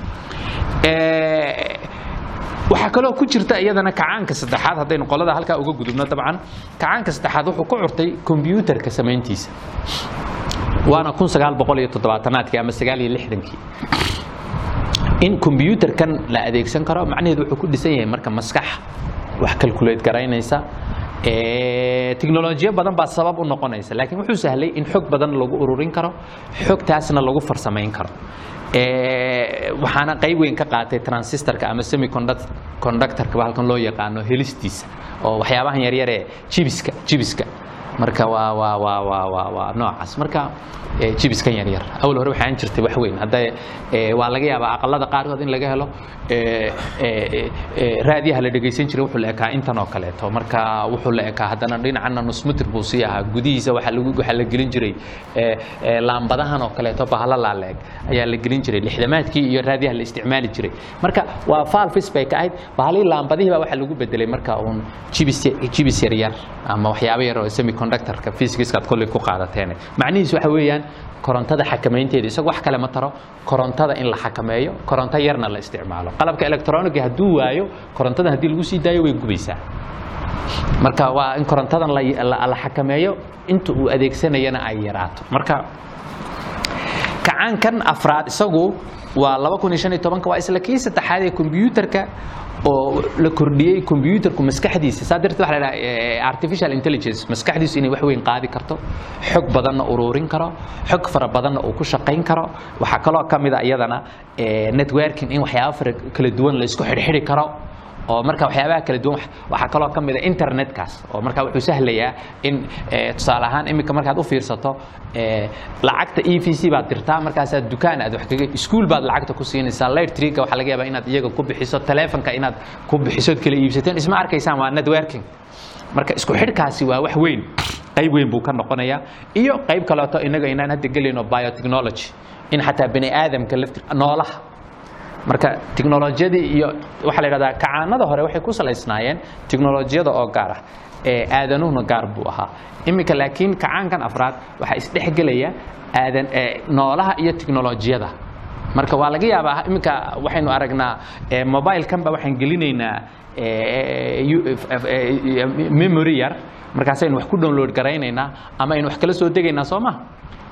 waxaa kaloo ku jirta iyadana kacaanka saddexaad haddaynu qolada halkaa uga gudubno dabcan kacaanka saddexaad wuxuu ku curtay kombyuutarka samayntiisa. Waana toddobaatanaadkii ama lixdankii. In kombyuutarkan la adeegsan karo macnaheedu wuxuu ku dhisan yahay marka maskax wax kalkuleed garaynaysa tiknolojiyo badan baa sabab u noqonaysa. Laakiin wuxuu sahlay in xog badan lagu ururin karo xogtaasna lagu farsamayn karo waxaana qayb weyn ka qaatay transistorka ama semiconductorka halkan loo yaqaano helistiisa oo waxyaabahan yaryaree jibiska jibiska marka noocaas. Marka jibiskan yaryar awal hore waxaan jirtay wax weyn. Hadda waa laga yaabaa aqalada qaarkood in laga helo raadiyaha la dhegaysan jiray wuxuu la ekaa intan oo kaleeto. Marka wuxuu la ekaa haddana dhinacana nusmitir buu sii ahaa. Gudihiisa waxaa la gelin jiray laambadahan oo kaleeto bahalo laaleeg ayaa la gelin jiray. Lixdamaadkii iyo raadiyaha la isticmaali jiray. Marka waa falfis bay ka ahayd. Bahalihii laambadihii baa waxaa lagu bedelay marka uun jibis yaryar ama waxyaabo yar oo semiconductorka physicskaad kolley ku qaadateen macnihiisu waxa weeyaan korontada xakamaynteeda isaga wax kale ma taro. Korontada in la xakameeyo koronto yarna la isticmaalo. Qalabka electroniga hadduu waayo korontada haddii lagu sii daayo way gubaysaa marka waa in korontadan la xakameeyo inta uu adeegsanayana ay yaraato. Marka kacaankan afraad isagu waa waa isla kii saddexaad ee kombyuutarka oo la kordhiyey kombyuutarku maskaxdiisa. Saa darteed waxa la dhaha artificial intelligence maskaxdiisu inay wax weyn qaadi karto xog badanna ururin karo xog fara badanna uu ku shaqayn karo. Waxaa kaloo ka mid a iyadana networking in waxyaabo fara kala duwan la isku xidhxidhi karo oo marka waxyaabaha kala duwan waxaa kaloo ka mid a internetkaas oo marka wuxuu sahlayaa in tusaale ahaan iminka markaad u fiirsato lacagta e v c baad dirtaa markaasaad dukaan aad wax kaga iskuul baad lacagta ku siinaysaa light trigga waxaa laga yaabaa inaad iyaga ku bixiso telefonka inaad ku bixisood kala iibsateen isma arkaysaan waa networking. Marka isku xidhkaasi waa wax weyn qayb weyn buu ka noqonayaa iyo qayb kaleeto inaga inaan hadda gelayno biotechnology in xataa bani aadamka laftir noolaha marka tiknolojiyadii iyo waxaa la yidhahdaa kacaanada hore waxay ku salaysnaayeen tiknolojiyada oo gaar ah ee aadanuhuna gaar buu ahaa. Iminka laakiin kacaankan afraad waxaa isdhexgelaya aadan noolaha iyo tiknolojiyada marka waa laga yaabaa iminka waxaynu aragnaa mobilekan ba waxaan gelinaynaa memory yar markaasaynu wax ku download garaynaynaa ama aynu wax kala soo degaynaa soo ma?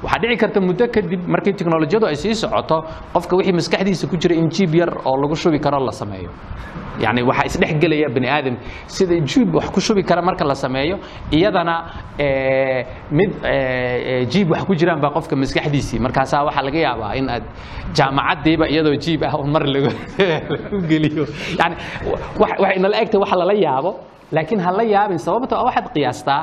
Waxaa dhici karta muddo kadib markii tiknolojiyadu ay sii socoto qofka wixii maskaxdiisa ku jira in jiib yar oo lagu shubi karo la sameeyo. Yani waxaa isdhexgelaya bani aadam sida jiib wax ku shubi kara marka la sameeyo iyadana mid jiib wax ku jiraan baa qofka maskaxdiisii. Markaasaa waxaa laga yaabaa in aad jaamacaddiiba iyadoo jiib ah mar lagu geliyo. Yani waxay inala egtahay waxa lala yaabo laakiin ha la yaabin sababto waxaad qiyaastaa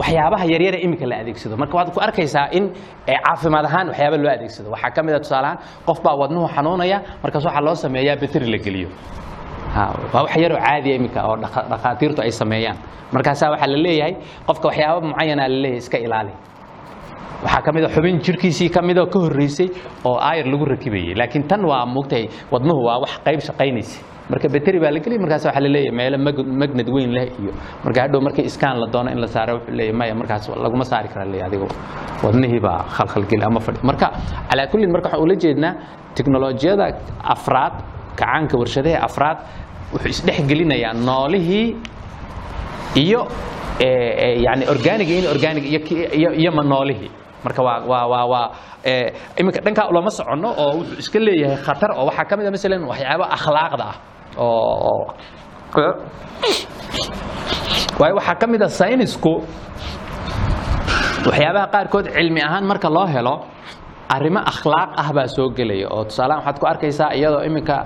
waxyaabaha yaryare iminka la adeegsado. Marka waxaad ku arkaysaa in caafimaad ahaan waxyaaba loo adeegsado. Waxaa ka mid a tusaale ahaan qof baa wadnuhu xanuunaya markaas waxaa loo sameeyaa beteri la geliyo. Waa wax yaroo caadiya iminka oo dhakhaatiirtu ay sameeyaan. Markaasaa waxaa la leeyahay qofka waxyaaba mucayana la leeyahay iska ilaali. Waxaa ka mid a xubin jirkiisii ka midoo ka horreysay oo aayar lagu rakibayay laakiin tan waa mugtahay wadnuhu waa wax qayb shaqaynaysa marka beteri baa la geliya markaas waxaa la meelo magnad weyn leh iyo marka hadhow markii iskaan la doono in la saaro wuxuu leeyahay maya markaas laguma saari kara leeyahay adigo. Wadnihii baa khalkhalgeli ama fadhi. Marka calaa kullin marka waxaan ula jeednaa tiknolojiyada afraad kacaanka warshadaha afraad wuxuu isdhex gelinayaa noolihii iyo yani organiga in organig iyo noolihii. Marka waa iminka dhankaa ulama soconno oo wuxuu iska leeyahay khatar oo waxaa ka mid a masalan waxyaabo akhlaaqda ah oo waayo waxaa ka mid a saynisku waxyaabaha qaarkood cilmi ahaan marka loo helo arrimo akhlaaq ah baa soo gelaya. Oo tusaalahan waxaad ku arkaysaa iyadoo iminka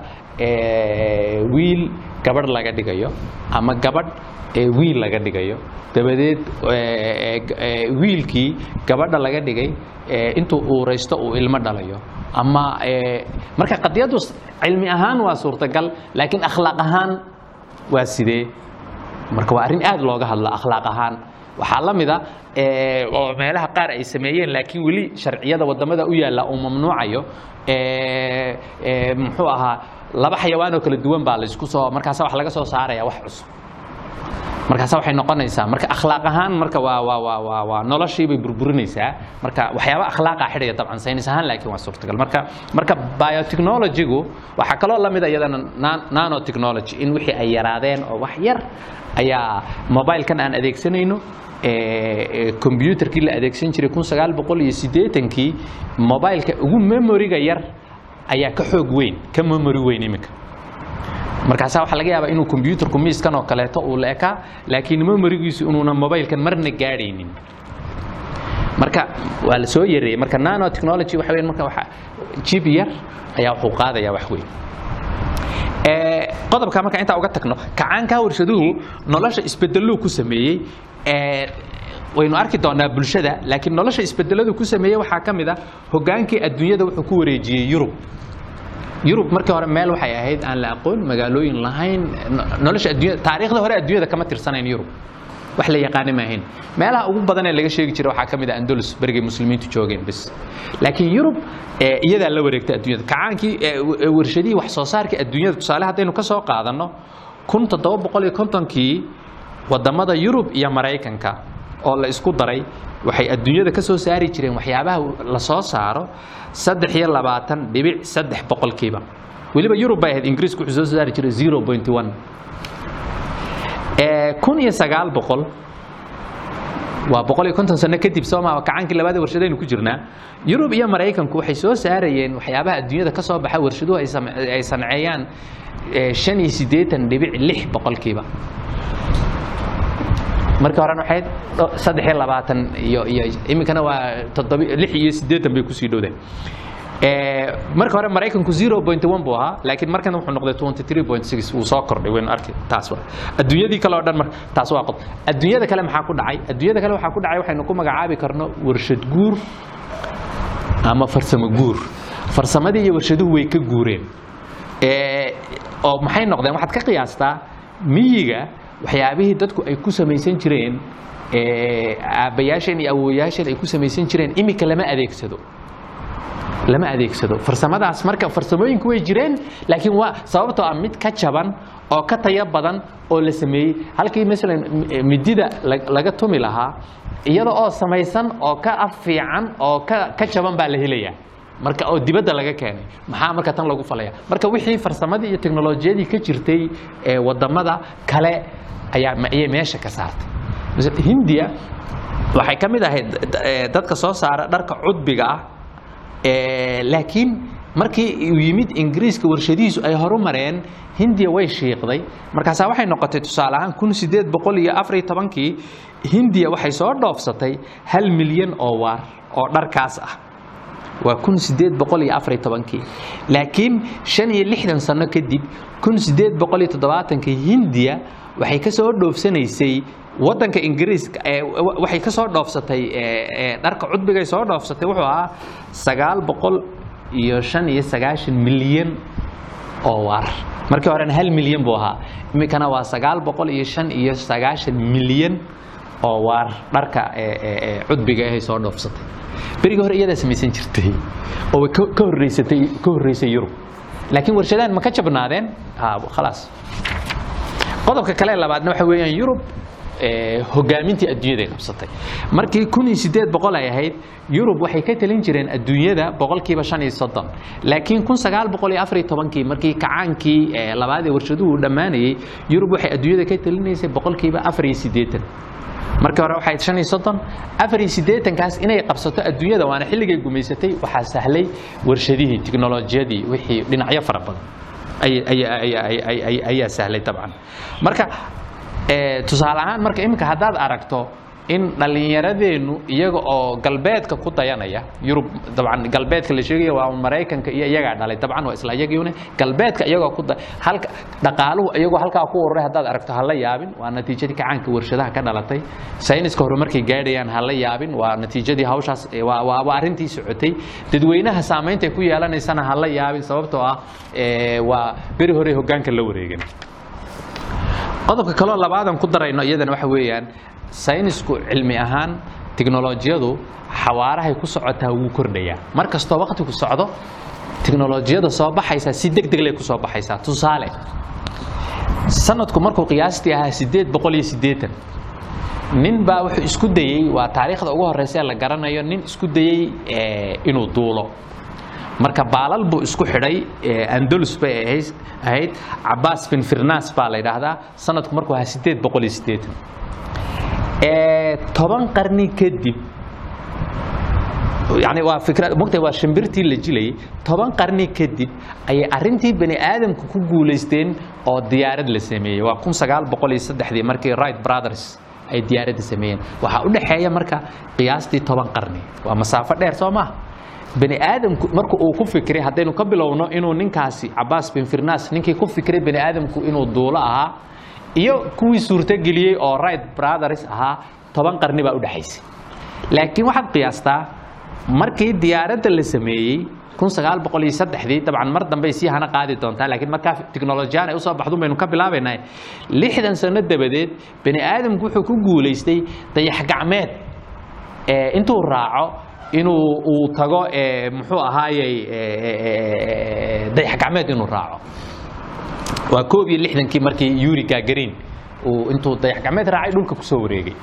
wiil gabadh laga dhigayo ama gabadh wiil laga dhigayo dabadeed wiilkii gabadha laga dhigay intuu uuraysto uu ilmo dhalayo ama marka qadiyaddu cilmi ahaan waa suurtagal laakiin akhlaaq ahaan waa sidee marka waa arrin aad looga hadla akhlaaq ahaan waxaa la mida oo meelaha qaar ay sameeyeen laakiin weli sharciyada waddamada u yaalla uu mamnuucayo muxuu ahaa laba xayawaan oo kala duwan baa laysku soo markaasa wax laga soo saaraya wax cusub. Markaasa waxay noqonaysaa marka akhlaaq ahaan marka waa waa waa waa waa noloshii burburinaysaa. Marka waxyaaba akhlaaqa xidhaya dabcan saynis ahaan laakiin waa suurtagal. Marka marka biotechnology-gu waxaa kaloo la mid a iyadana nanotechnology in wixii ay yaraadeen oo wax yar ayaa mobilekan aan adeegsanayno combyuterkii la adeegsan jiray kun sagaal boqol iyo siddeetankii mobileka ugu memoriga yar ayaa ka xoog weyn ka memory weyn iminka. Markaasaa waxaa laga yaabaa inuu combyuterku miiskan oo kaleeto uu la laakiin memorigiisu inuuna mobilkan marna gaadhaynin. Marka waa la soo yareeyey marka nanotechnology waxa weyn marka waxa jib yar ayaa wuxuu qaadayaa wax weyn. Qodobka marka intaa uga tagno kacaankaa warshaduhu nolosha isbedeluu ku sameeyey waynu arki doonaa bulshada laakiin nolosha isbedeladu ku sameeyey waxaa ka mid a hogaankii adduunyada wuxuu ku wareejiyey yurub. Yurub markii hore meel waxay ahayd aan la aqoon magaalooyin lahayn nolosha adduunyada taariikhda hore adduunyada kama tirsanayn yurub. Wax la yaqaana maahayn meelaha ugu badan ee laga sheegi jiray waxaa ka mid ah andalus berigay muslimiintu joogeen bas laakiin yurub iyadaa la wareegtay adduunyada. Kacaankii warshadihii wax soo saarkii adduunyada tusaale haddaynu ka soo qaadanno kun toddoba boqol iyo kontonkii waddamada yurub iyo maraykanka oo la isku daray waxay adduunyada ka soo saari jireen waxyaabaha la soo saaro saddex iyo labaatan dhibic saddex boqolkiiba weliba yurub bay ahayd ingiriisku wuxuu soo saari jiray zero point one. Kun iyo sagaal boqol waa boqol iyo konton sano kadib sooma kacaankii labaad warshadaynu ku jirnaa yurub iyo maraykanku waxay soo saarayeen waxyaabaha adduunyada ka soo baxa warshaduhu ay sanceeyaan shan iyo siddeetan dhibic lix boqolkiiba markii horena waxay saddex iyo labaatan iyo iyo iminkana waa toddoba lix iyo siddeetan bay ku sii dhowdeen marka hore maraykanku zero point one buu ahaa laakiin markana wuxuu noqday twenty three point six wuu soo kordhay waynu arki taas waa. Adduunyadii kale oo dhan marka taas waa qod adduunyada kale maxaa ku dhacay? Adduunyada kale waxaa ku dhacay waxaynu ku magacaabi karno warshad guur ama farsamo guur. Farsamadii iyo warshaduhu way ka guureen. Oo maxay noqdeen? Waxaad ka qiyaastaa miyiga waxyaabihii dadku ay ku samaysan jireen aabbayaasheen iyo awowayaasheen ay ku samaysan jireen iminka lama adeegsado. Lama adeegsado. Farsamadaas marka farsamooyinku way jireen laakiin waa sababtoo ah mid ka jaban oo ka tayo badan oo la sameeyey. Halkii masalan midida laga tumi lahaa iyada oo samaysan oo ka af fiican oo ka jaban baa la helayaa marka oo dibadda laga keenay. Maxaa marka tan lagu falaya marka wixii farsamadii iyo teknolojiyadii ka jirtay ee waddamada kale ayaa ayay meesha ka saartay. Hindiya waxay ka mid ahayd dadka soo saara dharka cudbiga ah laakiin markii uu yimid ingiriiska warshadihiisu ay horumareen hindiya way shiiqday. Markaasaa waxay noqotay tusaale ahaan kun sideed boqol iyo afar iyo tobankii hindiya waxay soo dhoofsatay hal milyan oo waar oo dharkaas ah waa tobankii. Laakiin shan iyo lixdan sano kadib hindiya waxay ka soo dhoofsanaysay wadanka ingiriiska waxay ka soo dhoofsatay dharka cudbigay soo dhoofsatay wuxuu ahaa sagaal boqol iyo shan iyo sagaashan milyan oo waar markii horena hal milyan buu ahaa. Iminkana waa sagaal boqol iyo shan iyo sagaashan milyan oo waar dharka cudbiga ahay soo dhoofsatay berigii hore iyadaa samaysan jirtay oo way ka horreysatay ka horreysay yurub. Laakiin warshadahan ma ka jabnaadeen? Ha khalaas. Qodobka kale labaadna waxa weeyaan yurub hogaamintii adduunyada qabsatay. Markii kun iyo sideed boqol ay ahayd yurub waxay ka talin jireen adduunyada boqolkiiba shan iyo soddon. Laakiin kun sagaal boqol iyo afar iyo tobankii markii kacaankii labaad ee warshaduhu dhammaanayey yurub waxay adduunyada ka talinaysay boqolkiiba afar iyo siddeetan markii hore waxay shan iyo soddon afar iyo siddeetankaas inay qabsato adduunyada waana xilligay gumaysatay waxaa sahlay warshadihii tiknolojiyadii wixii dhinacyo fara badan ayaa sahlay dabcan marka tusaale ahaan marka iminka haddaad aragto in dhallinyaradeennu iyaga oo galbeedka ku dayanaya yurub dabcan galbeedka la sheegaya waa maraykanka iyo iyagaa dhalay. Dabcan waa isla galbeedka iyagoo ku halka dhaqaaluhu iyagoo halkaa ku ururay haddaad aragto ha la yaabin waa natiijadii kacaanka warshadaha ka dhalatay. Sayniska hore gaadhayaan ha la yaabin waa natiijadii hawshaas waa arrintii socotay. Dadweynaha saamaynta ay ku yeelanaysana ha la yaabin sababtoo ah waa beri hore hoggaanka la wareegin qodobka kaloo labaadan ku darayno iyadana waxa weeyaan saynisku cilmi ahaan tiknolojiyadu xawaarahay ku socotaa wuu kordhayaa. Mar kastoo waktigu socdo tiknolojiyada soo baxaysaa si deg deglay ku soo baxaysaa tusaale sanadku markuu qiyaastii ahaa sideed boqol iyo siddeetan nin baa wuxuu isku dayey waa taariikhda ugu horreysa ee la garanayo nin isku dayey inuu duulo marka baalal buu isku xidhay andalus bay ahayd. Cabaas bin firnas baa la yidhaahdaa sanadku markuu ahaa sideed boqol iyo siddeetan toban qarni kadib yani waa fikra mogtay waa shimbirtii la jilayay toban qarni kadib ayay arrintii bani aadamku ku guulaysteen oo diyaarad la sameeyey. Waa kun sagaal boqol iyo saddexdii markii right brothers ay diyaaradda sameeyeen. Waxaa u dhexeeya marka qiyaastii toban qarni. Waa masaafo dheer soo maaha bani aadamku marka uu ku fikiray haddaynu ka bilowno inuu ninkaasi cabaas bin firnas ninkii ku fikiray bani aadamku inuu duulo ahaa iyo kuwii suurtogeliyey oo right brothers ahaa toban qarni baa u dhexaysay laakiin waxaad qiyaastaa markii diyaaradda la sameeyey saddexdii dabcan mar dambey sii hana qaadi doontaa laakiin markaa tiknolojiyaan ay u soo baxdun baynu ka bilaabaynaa lixdan sano dabadeed bani aadamku wuxuu ku guulaystay dayax gacmeed intuu raaco inuu uu tago muxuu ahaayey dayax gacmeed inuu raaco. Waa koob iyo lixdankii markii yuri gagarin uu intuu dayax gacmeed raacay dhulka ku soo wareegay.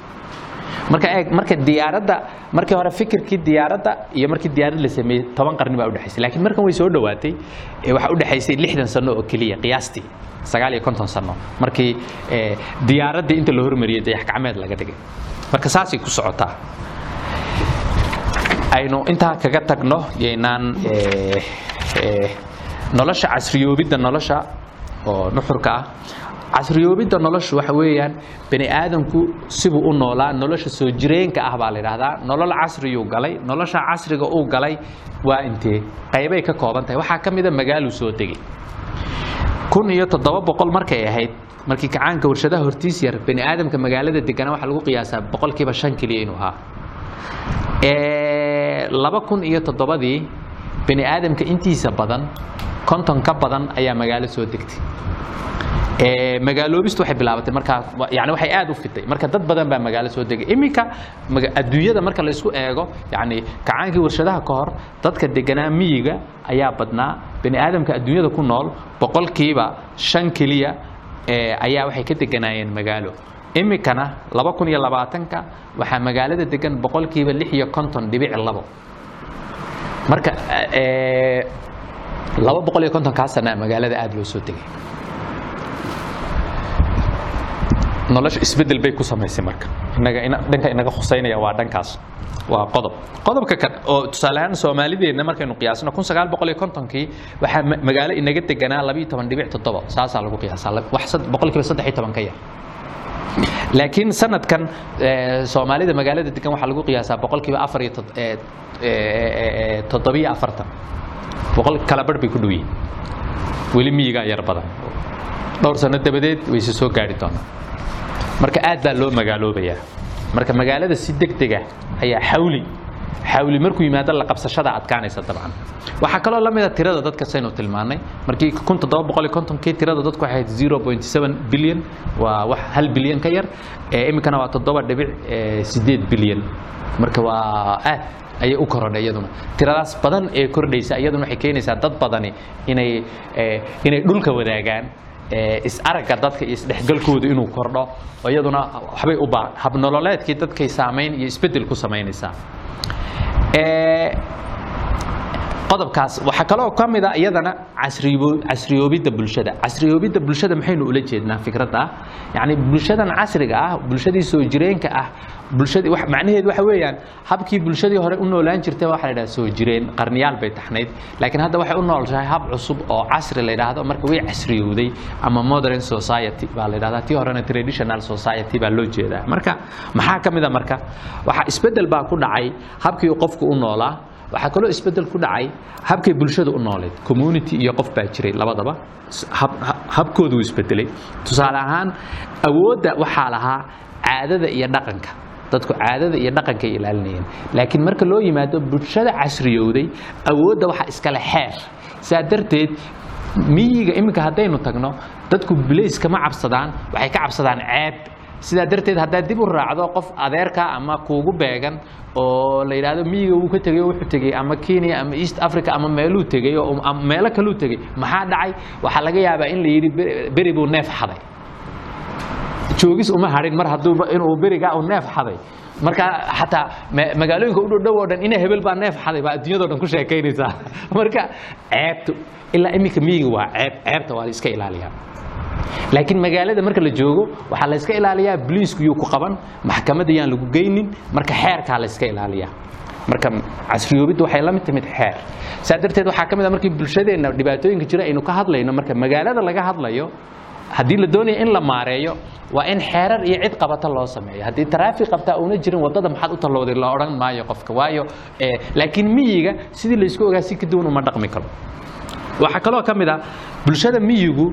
Marka eeg marka diyaaradda markii hore fikirkii diyaaradda iyo markii diyaarad la sameeyey toban qarni baa udhexaysay laakiin markan way soo dhowaatay waxaa udhexaysay lixdan sano oo keliya qiyaastii sagaal iyo konton sano. Markii diyaaraddii inta la hormariyey dayax gacmeed laga dhigay. Marka saasay ku socotaa aynu intaa kaga tagno yaynaan nolosha casriyoobidda nolosha oo nuxurka ah. Casriyoobidda noloshu waxa weeyaan bani aadamku sibuu u noolaa nolosha soo jireenka ah baa la yidhaahdaa nolol casriyuu galay nolosha casriga uu galay waa intee qaybay ka kooban tahay? Waxaa ka mida magaaluu soo degay kun iyo toddoba boqol markay ahayd markii kacaanka warshadaha hortiis yar bani aadamka magaalada deganaa waxaa lagu qiyaasaa boqolkiiba shan keliya inuu ahaa laba kun iyo toddobadii bani aadamka intiisa badan konton ka badan ayaa magaalo soo degtay. Magaaloobistu waxay bilaabatay markaa yani waxay aad u fitay. Marka dad badan baa magaalo soo degay. Iminka adduunyada marka la eego yani kacaankii warshadaha ka hor dadka deganaa miyiga ayaa badnaa. Bani aadamka adduunyada ku nool boqolkiiba shan keliya ayaa waxay ka deganaayeen magaalo iminkana laba kun iyo labaatanka waxaa magaalada degan boqolkiiba lix iyo konton dhibic labo. Marka laba boqol iyo kontonkaa sana magaalada aada loo soo degay nolosha isbeddel bay ku samaysay marka. Dhanka inaga khuseynaya waa dhankaas. Waa qodob. Qodobka kan oo tusaale ahaan soomaalideedna markaynu qiyaasno kun sagaal boqol iyo kontonkii waxaa magaalo inaga deganaa labiiyo toban dhibic toddoba saasaa lagu qiyaasaa. Boqolkiiba saddex iyo toban ka yar laakiin sanadkan soomaalida magaalada degan waxaa lagu qiyaasaa boqolkiiba afar iyo toddobiyo afartan. Boqol kala barh bay ku dhow yihiin weli miyigaa yar badan. Dhowr sano dabadeed wayse soo gaari doonaa marka aad baa loo magaaloobayaa marka magaalada si deg dega ayaa xawli xawli markuu yimaado la qabsashada adkaanaysa dabcan waxaa kaloo la tirada dadka saynu tilmaanay markii kontonkii tirada dadku waxay ahayd billion waa wax hal bilyan ka yar iminkana waa toddoba dhibic sideed bilyan marka waa aad ayay u korodhay iyaduna tiradaas badan ee kordhaysa iyaduna waxay keenaysaa dad badani inay inay dhulka wadaagaan is-aragga dadka iyo isdhexgalkooda inuu kordho iyaduna waxbay u baahan habnololeedkii dadkay saamayn iyo isbeddel ku samaynaysaa. Qodobkaas waxaa kaloo ka mid a iyadana casriyo- casriyoobidda bulshada. Casriyoobidda bulshada maxaynu ula jeednaa fikradda ah? Yacni bulshadan casriga ah bulshadii soo jireenka ah bulshadii macnaheedu waxa weeyaan habkii bulshadii hore u noolaan jirtay waxa la yidhaha soo jireen qarniyaal bay taxnayd. Laakiin hadda waxay u noolshahay hab cusub oo casri la yidhaahdo marka way casriyowday ama modern society baa la yidhahdaa. Tii horena traditional society baa loo jeedaa. Marka maxaa ka mid a marka? Waxaa isbeddel baa ku dhacay habkii qofku u noolaa waxaa kaloo isbeddel ku dhacay habkay bulshada u nooleed community iyo qof baa jiray labadaba. Hab- hab- habkoodu wuu isbedelay. Tusaale ahaan awoodda waxaa lahaa caadada iyo dhaqanka dadku caadada iyo dhaqankay ilaalinayeen. Laakiin marka loo yimaado bulshada casriyowday awoodda waxaa iskale xeer. Saa darteed miyiga iminka haddaynu tagno dadku bilays kama cabsadaan waxay ka cabsadaan ceeb. Sidaa darteed haddaad dib u raacdo qof adeerka ama kuugu beegan oo la yidhaahdo miyiga wuu ka tegey oo wuxuu tegey ama kenya ama east africa ama meeluu tegey meelo kaluu tegey maxaa dhacay? Waxaa laga yaabaa in la yidhi beri buu neef xaday joogis uma hadhin mar hadduu inuu berigaa uu neef xaday. Marka xataa ma- magaalooyinka u dhow oo dhan ina hebel baa neef xaday baa adduunyadao dhan ku sheekaynaysaa. Marka ceebtu ilaa iminka miyiga waa ceeb ceebta waa la iska ilaaliyaa. Laakiin magaalada marka la joogo waxaa la iska ilaaliyaa boliisku yuu ku qaban maxkamadda yaan lagu geynin marka xeerkaa la iska ilaaliyaa. Marka casriyoobiddu waxay la mid timid xeer. Saa darteed waxaa ka mid a markii bulshadeenna dhibaatooyinka jira aynu ka hadlayno marka magaalada laga hadlayo haddii la doonayo in la maareeyo waa in xeerar iyo cid qabata loo sameeyo. Haddii taraafik qabtaa uuna jirin waddada maxaad u tallowday? La odhan maayo qofka. Waayo eh, laakiin miyiga sidii laysku ogaa si ka uma dhaqmi karo. Waxaa kaloo ka mid ah bulshada miyigu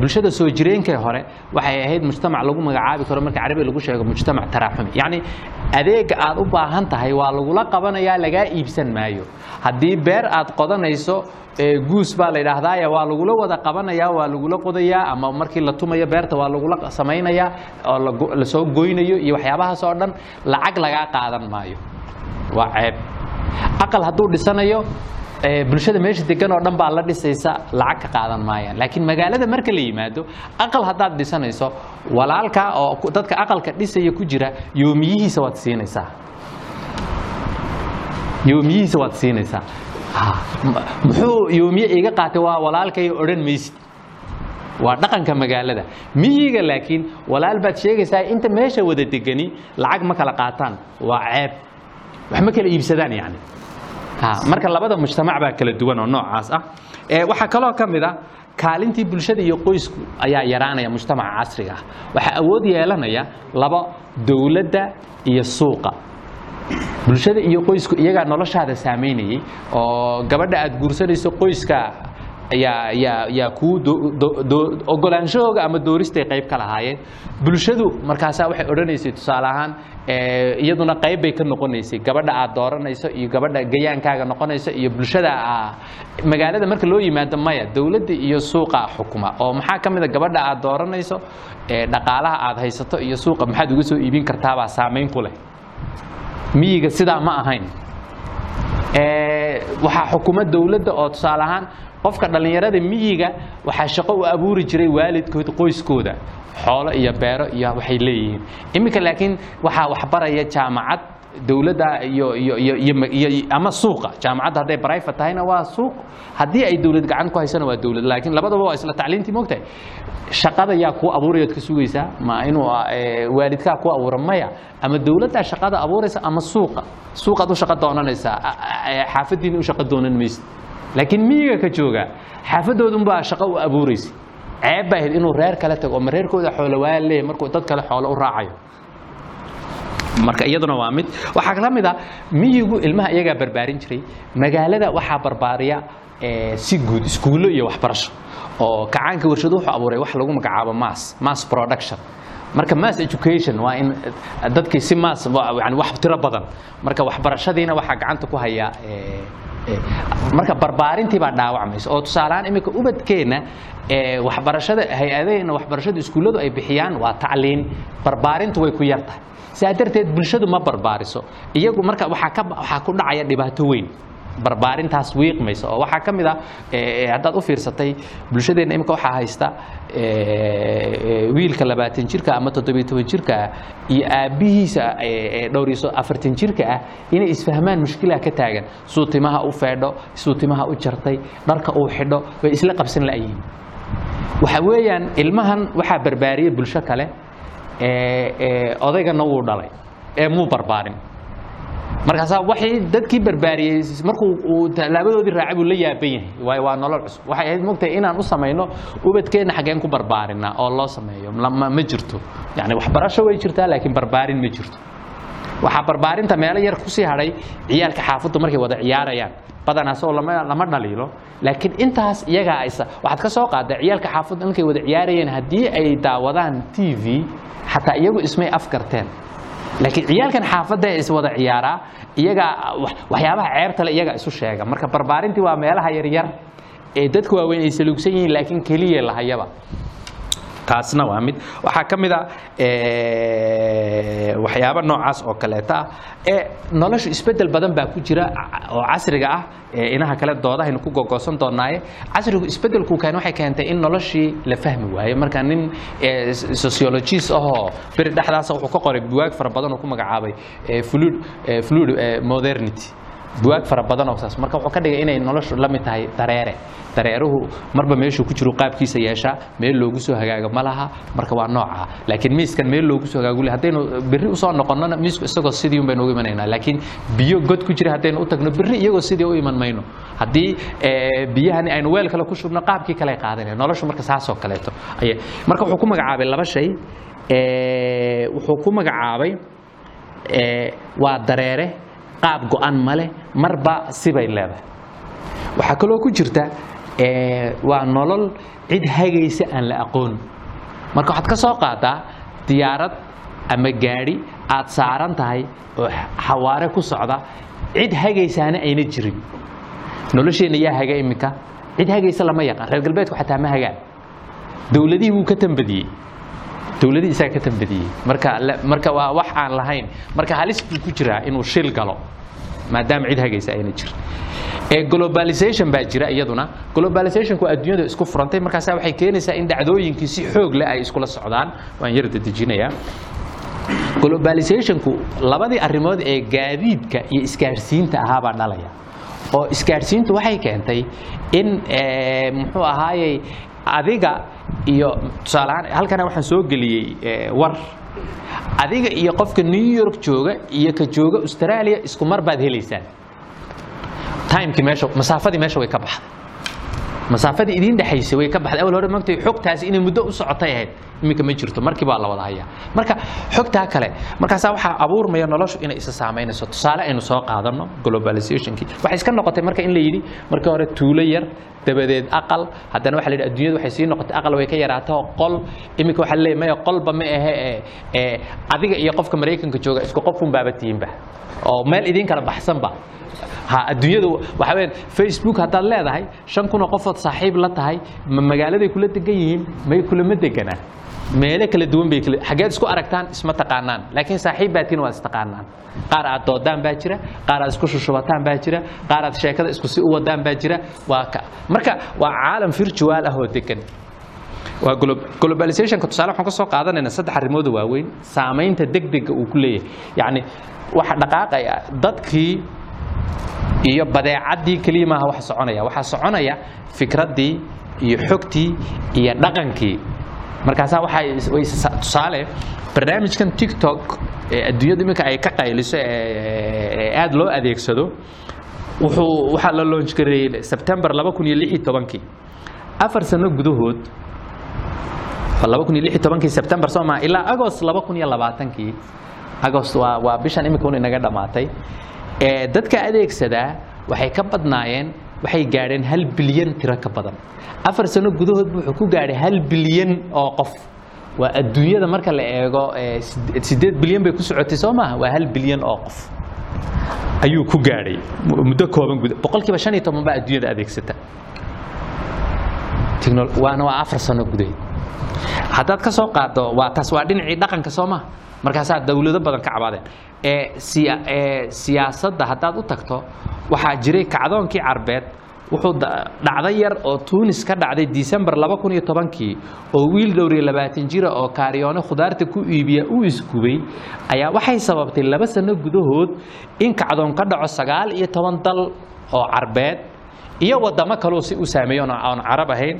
bulshada soo jireenkee hore waxay ahayd mujtamac lagu magacaabi karo marka carabiga lagu sheego mujtamac taraaxumi yacni adeega aad u baahan tahay waa lagula qabanayaa lagaa iibsan maayo. Haddii beer aad qodanayso guus baa la yidhaahdaaye waa lagula wada qabanayaa waa lagula qodayaa ama markii la tumayo beerta waa lagula samaynayaa oo la soo goynayo iyo waxyaabahaas oo dhan lacag lagaa qaadan maayo. Waa ceeb. Aqal hadduu dhisanayo bulshada meesha degan oo dhan baa la dhisaysa lacag ka qaadan maayaan. Laakiin magaalada marka la yimaado aqal haddaad dhisanayso walaalka oo dadka aqalka dhisaya ku jira yoomiyihiisa waad siinaysaa. Yoomiyihiisa waad siinaysaa. Muxuu yoomiye iga qaatay? Waa walaalkay odhan maysid. Waa dhaqanka magaalada. Miyiga laakiin walaal baad sheegaysaa inta meesha wada degani lacag ma kala qaataan. Waa ceeb. Wax ma kala iibsadaan yani Ha, marka labada mujtamac baa kala duwan oo noocaas ah. Waxaa kaloo ka mid a kaalintii bulshada iyo qoysku ayaa yaraanaya mujtamaca casriga ah. Waxaa awood yeelanaya laba dowladda iyo suuqa. Bulshada iyo qoysku iyagaa noloshaada saamaynayay oo gabadha aad guursanayso qoyska yaa yaa yaa kuu ogolaanshahooga ama dooristay qayb ka lahaayeen. Bulshadu markaasaa waxay odhanaysay tusaale ahaan ee, iyaduna qayb bay ka noqonaysay. Gabadha aad dooranayso iyo gabadha gayaankaaga noqonayso iyo bulshada aa- magaalada marka loo yimaado maya dowladda iyo suuqa xukuma. Oo maxaa ka mid a gabadha aad dooranayso? Ee dhaqaalaha aad haysato iyo suuqa maxaad uga soo iibin kartaabaa saamayn ku leh. Miyiga sidaa ma ahayn. Ee, waxaa xukuma dowladda oo tusaale ahaan qofka dhallinyarada miyiga waxaa shaqo u abuuri jiray waalidkood qoyskooda. Xoolo iyo beero iyo waxay leeyihiin. Iminka laakiin waxaa waxbaraya jaamacad dowladda iyo iyo iyo iyo ma- iyo ama suuqa. Jaamacadda hadday private tahayna waa suuq. Haddii ay dowlad gacan ku haysana waa dowlad. Laakiin labadaba waa isla tacliintii moogtahay shaqada yaa kuu abuurayaad ka sugaysaa? Ma inuu ee, waalidkaa ku abuura maya? Ama dowladdaa shaqada abuuraysa ama suuqa? Suuqaad u shaqo doonanaysaa? Xaafadiina u shaqo doonan maysid laakiin miyiga ka jooga xaafadoodunbaa shaqo u abuuraysa. Ceeb baa ahayd inuu reer kale tago ma reerkooda xoolo waa leeyahay markuu dad kale xoolo u raacayo. Marka iyaduna waa mid waxaa ka mid ah miyigu ilmaha iyagaa barbaarin jiray magaalada waxaa barbaariya si guud iskuullo iyo waxbarasho oo kacaanka warshadu wuxuu abuuray wax lagu magacaabo mass mass production. Marka mass education waa in dadkii si mass wax tiro badan. Marka waxbarashadiina waxaa gacanta ku haya ee, ee, marka barbaarintii baa dhaawacmaysa. Oo tusaalehaan iminka ubadkeenna ee, waxbarashada hay'adaheenna waxbarashada iskuulladu ay bixiyaan waa tacliin. Barbaarintu way ku yar tahay sidaa darteed bulshadu ma barbaariso. Iyagu marka waxaa ka waxaa ku dhacaya dhibaato weyn barbaarintaas wiiqmaysa oo waxaa ka mid ah haddaad u fiirsatay bulshadeenna imika waxaa haysta wiilka labaatan jirka ama toddobiyo toban jirka ah iyo aabbihiisa eh, eh, dhowr iyo so- afartan jirka ah inay isfahmaan mushkilaa ka taagan. Suu timaha u feedho suu timaha u jartay dharka uu xidho way isla qabsan la'yihiin waxa weeyaan ilmahan waxaa barbaariyey bulsho kale odaygana wuu dhalay ee muu barbaarin markaasaa waxay dadkii barbaariyey markuu uu tallaabadoodii raacay buu la yaaban yahay. Waayo waa nolol cusub. Waxay ahayd mogtahay inaan u samayno ubadkeenna xaggeen ku barbaarinaa oo loo sameeyo. Ma jirto. Yacni waxbarasho way jirtaa laakiin barbaarin ma jirto. Waxaa barbaarinta meelo yar ku sii hadhay ciyaalka xaafaddu markay wada ciyaarayaan. Badanaas oo lama dhaliilo. Laakiin intaas iyagaa aysa. Waxaad ka soo qaadaa ciyaalka xaafaddu markay wada ciyaarayeen haddii ay daawadaan t v xataa iyagu ismay afgarteen laakiin ciyaalkan xaafadda ee iswada ciyaaraa iyagaa wax- waxyaabaha ceebtale iyagaa isu sheega. Marka barbaarintii waa meelaha yaryar ee dadka waaweyn ay saluugsan yihiin laakiin keliya lahayaba taasna waa mid. Waxaa ka mid a eh, waxyaabo noocaas oo kaleeta ah ee noloshu isbeddel badan baa ku jira oo casriga ah inaha kale doodahaynu ku gogoosan doonaaye casrigu isbedelku keen waxay keentay in noloshii la fahmi waayo. Marka nin sociologist ahoo beri dhexdaasa wuxuu ka qoray buwaag fara badan oo ku magacaabay fluid modernity buwaag fara badan oo saas. Marka wuxuu ka dhigay inay noloshu la mid tahay dareere. Dareeruhu marba meeshuu ku jiro qaabkiisa yeeshaa meel loogu soo hagaago ma laha marka waa nooca laakiin miiskan meel loogu soo hagaago le haddaynu berri u soo noqonnona miisku isagoo sidii un baynu imanaynaa. Laakiin biyo god ku jira haddaynu u tagno berri iyagoo sidii u iman mayno. Haddii eh, biyahani aynu weel kale ku shubno qaabkii kale ay qaadanaya noloshu marka saasoo kaleeto. Marka wuxuu ku magacaabay laba shay. Eh, wuxuu ku magacaabay eh, waa dareere qaab go-an ma leh marba sibay leedahay. Waxaa kaloo ku jirta waa nolol cid hagaysa aan la aqoon. Marka waxaad ka soo qaadaa diyaarad ama gaadhi aad saaran tahay oo xawaare ku socda cid hagaysaana ayna jirin. Nolosheenna yaa haga iminka? Cid hagaysa lama yaqaan. Reer galbeedku xataa ma hagaan dowladihii wuu ka tambadiyey dowladihii isaga ka tambadiyey marka la- marka waa wax aan lahayn marka halis buu ku jiraa inuu shil galo maadaama cid hagaysa ayna jirin. Ee globalization baa jira iyaduna globalizationku adduunyada isku furantay markaasa waxay keenaysaa in dhacdooyinkii si xoog leh ay iskula socdaan waan yar dedejinayaa globalizationku labadii arrimood ee gaadiidka iyo isgaadhsiinta ahaabaa dhalaya oo isgaadhsiintu waxay keentay in muxuu ahaayey adiga iyo tusaaleahaan halkana waxaan soo geliyey eh, war. Adiga iyo qofka new york jooga iyo ka jooga australia isku mar baad helaysaan. Timekii meesha masaafadii meesha way ka baxday. Masaafadii idiin dhexaysay way ka baxday. Awal hore magtay xogtaasi inay muddo u socotay ahayd iminka ma jirto markii baa la wada hayaa. Marka xogtaa kale markaasaa waxaa abuurmaya noloshu inay isa saamaynayso tusaale aynu soo qaadano globalizationkii. Waxay iska noqotay marka in la yidhi markii hore tuulo yar dabadeed aqal. Haddana waxa la yidhi adduunyadu waxay sii noqotay aqal way ka yaraato qol. Iminka waxaa leeyahay maya qolba ma ahe ee ee adiga iyo qofka maraykanka jooga isku qofun baaba tihiinba oo meel idiin kala baxsanba ha adduunyadu waxa weeyaan facebook haddaad leedahay shan kun oo qofood saaxiib la tahay ma magaaladay kula degan yihiin may kulama deganaa meelo kala duwan bay kala xageed isku aragtaan isma taqaanaan. Laakiin saaxiib baa tihin waa istaqaanaan qaar aad doodaan baa jira qaar aad isku shushubataan baa jira qaar aad sheekada isku si u wadaan baa jira. Waa ka marka waa caalam virtual ah oo degan waa glo- globalizationka tusaale waxaan ka soo qaadanaynaa saddex arrimood oo waaweyn. Saamaynta degdega uu ku leeyahay. Yacni waxa dhaqaaqaya dadkii iyo badeecadii keliya maaha waxa soconaya. Waxaa soconaya fikraddii iyo xogtii iyo dhaqankii markaasaa tusaale barnaamijkan tiktok ee adduunyada iminka ay ka qayliso ee ee aad loo adeegsado wuxuu waxaa la launch gareeyey September 2016 afar sano gudahood laba kun iyo lix iyo tobankii September soo maa ilaa August laba kun iyo labaatankii August waa waa bishan imika un inaga dhamaatay. Ee dadka adeegsadaa waxay ka badnaayeen waxay gaadheen hal bilyan tiro ka badan. Afar sano gudahood buu wuxuu ku gaadhay hal bilyan oo qof. Waa adduunyada marka la eego ee sid- sideed bilyan bay ku socotay soo maaha? Waa hal bilyan oo qof ayuu ku gaadhay. Mu- muddo kooban guda boqolkiiba shan iyo toban baa adduunyada adeegsata. Waana waa afar sano gudaheed. Haddaad ka soo qaado waa taas waa dhinacii dhaqanka soo maha markaasaa dowlado badan ka cabaadeen ee siya- ee siyaasadda haddaad u tagto waxaa jiray kacdoonkii carbeed wuxuu da- dhacday yar oo tunis ka dhacday disembar laba kun iyo tobankii oo wiil dhowriya labaatan jira oo kaaryoone khudaarta ku iibiya u isgubay ayaa waxay sababtay laba sano gudahood in kacdoon ka dhaco sagaal iyo toban dal oo carbeed iyo wadamo kaloo si u saameeyo aan carab ahayn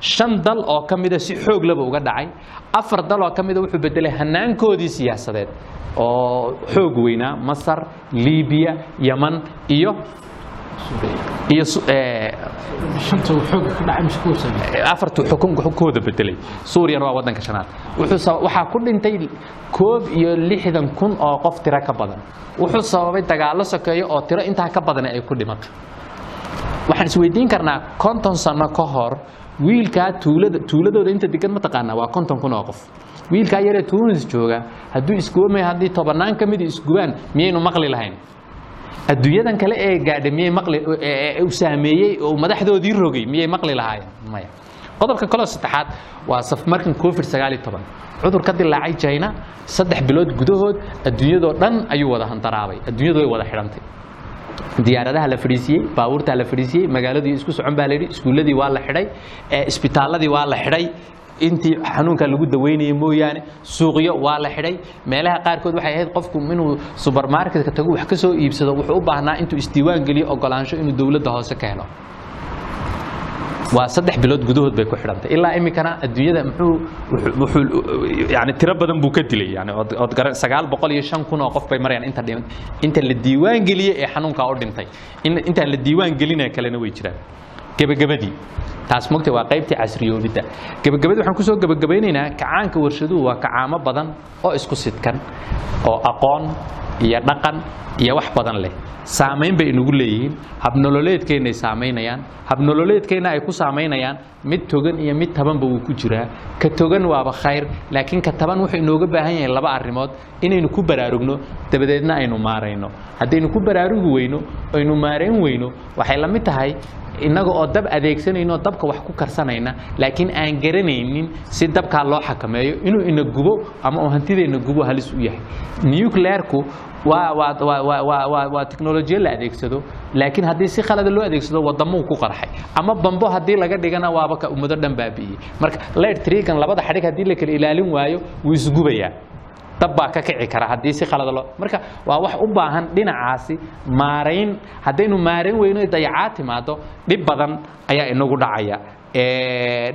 shan dal oo ka mida si xoog laba uga dhacay. Afar dal oo ka mida wuxuu bedelay hanaankoodii siyaasadeed oo xoog weynaa. Masar libiya yaman iyo iyo su- ee, shanta uu xooga ka dhacay mise kuwa sameeyey afartu xukunka kooda bedelay suuriyana waa wadanka shanaad. Waxaa ku dhintay koob iyo lixdan kun oo qof tiro ka badan. Wuxuu sababay dagaallo sokeeyo oo tiro intaa ka badan ay ku dhimato waxaan isweydiin karnaa konton sano ka hor wiilkaa tuuladooda inta degan ma taqaanaa? Waa konton kun oo qof. Wiilkaa yaree tuunis jooga hadduu isgubamay haddii tobannaan ka mid isgubaan miyaynu maqli lahayn? Adduunyadan kale ee gaadhay miyay maqli uu saameeyey oo madaxdoodii rogay miyay maqli lahaayeen? Maya. Qodobka kaloo saddexaad waa safmarkan covid sagaal iyo toban. Cudur dilaacay china saddex bilood gudahood adduunyadoo dhan ayuu wada handaraabay adduunyadu way wada xidhantay diyaaradaha la fadhiisiyey baabuurtaa la fadhiisiyey magaaladii isku socon baa la yidhi iskuulladii waa la xidhay isbitaalladii waa la xidhay intii xanuunka lagu daweynayay mooyaane suuqyo waa la xidhay meelaha qaarkood waxay ahayd qofku inuu subermarketka tago wax ka soo iibsado wuxuu u baahnaa intuu isdiiwaan geliyo ogolaansho inuu dowladda hoose ka helo waa saddex bilood gudahood bay ku xidhantay. Ilaa iminkana adduunyada muxuu wuxuu- wuxuu yani tiro badan buu ka dilay yani ood ood garan sagaal boqol iyo shan kun oo qof bay marayaan inta inta la diiwaan geliyey ee xanuunkaa u dhintay. In intaan la diiwaan gelinaya kalena way jiraan gebagabadii taas mogta waa qaybtii casriyoobidda gebagabadii waxaan ku soo gebagabaynaynaa kacaanka warshaduhu waa kacaamo badan oo isku sidkan oo aqoon iyo dhaqan iyo wax badan leh. Saamayn bay inagu leeyihiin. Habnololeedkeennay saamaynayaan. Habnololeedkeenna ay ku saamaynayaan. Mid togan iyo mid tabanba wuu ku jiraa. Ka togan waaba khayr laakiin ka taban wuxuu inooga baahan yahay laba arrimood. Inaynu ku baraarugno dabadeedna aynu maarayno. Haddaynu ku baraarugi weyno aynu maarayn weyno waxay la mid tahay innaga oo dab adeegsanayno dabka wax ku karsanayna laakiin aan garanaynin si dabkaa loo xakameeyo inuu ina gubo ama uu hantideenna gubo halis u yahay. Nuclearku waa teknolojiya la adeegsado laakiin haddii si khalada loo adeegsado wadamuu ku qarxay. Ama bambo haddii laga dhigana waaba ummado dhan baabi'iyey marka leer trigan labada xadhig haddii la kala ilaalin waayo wuu isgubayaa dab baa ka kici kara haddii si khalada loo marka waa wax u baahan dhinacaasi maarayn haddaynu maarayn weyno dayacaad timaado dhib badan ayaa inagu dhacaya.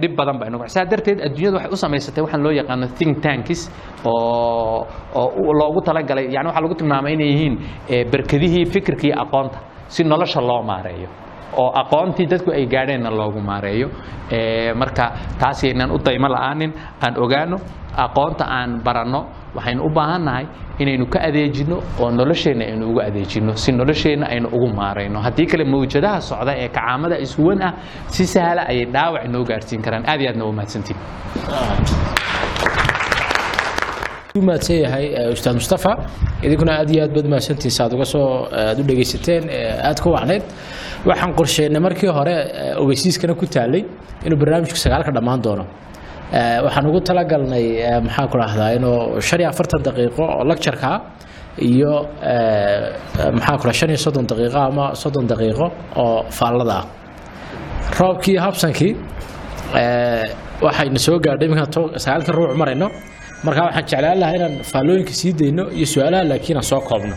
Dhib badan baa inagu saa darteed adduunyadu waxay u samaysatay waxaan loo yaqaano think tanks oo oo loogu talagalay yani waxaa lagu tilmaamay inay yihiin fikirka iyo aqoonta si nolosha loo maareeyo oo aqoontii dadku ay gaadheenna loogu maareeyo. Ee, marka taas yaynaan u daymo la'aanin aan ogaano aqoonta aan baranno waxaynu u baahannahay inaynu ka adeejinno oo nolosheenna aynu ugu adeejinno si nolosheenna aynu ugu maarayno. Haddii kale mawjadaha socda ee kacaamada iswan ah si sahla ayay dhaawac inoo gaarsiin karaan. Aad iyo aadna waa mahadsantiin mahadsan yahay eh, ustaad mustafa. Idinkuna aad iyo aad baad mahadsantihiin saad uga soo aad u dhegaysateen eh, aad ku wacnayd waxaan qorsheynay markii hore eh, ogeysiiskana ku taalay inuu barnaamijku sagaalka dhammaan doono. Eh, waxaan ugu talagalnay eh, maxaan ku dhahdaa inuu shan iyo afartan daqiiqo oo lectureka iyo eh, maxaan ku shan iyo soddon daqiiqo ama soddon daqiiqo oo faallada. Ah roobkii iyo habsankii eh, waxayna soo gaadhay iminkaan to- sagaalka ruuc marayno. Marka waxaan jeclaan lahaa inaan faallooyinka sii dayno iyo su'aalaha laakiin aan soo koobno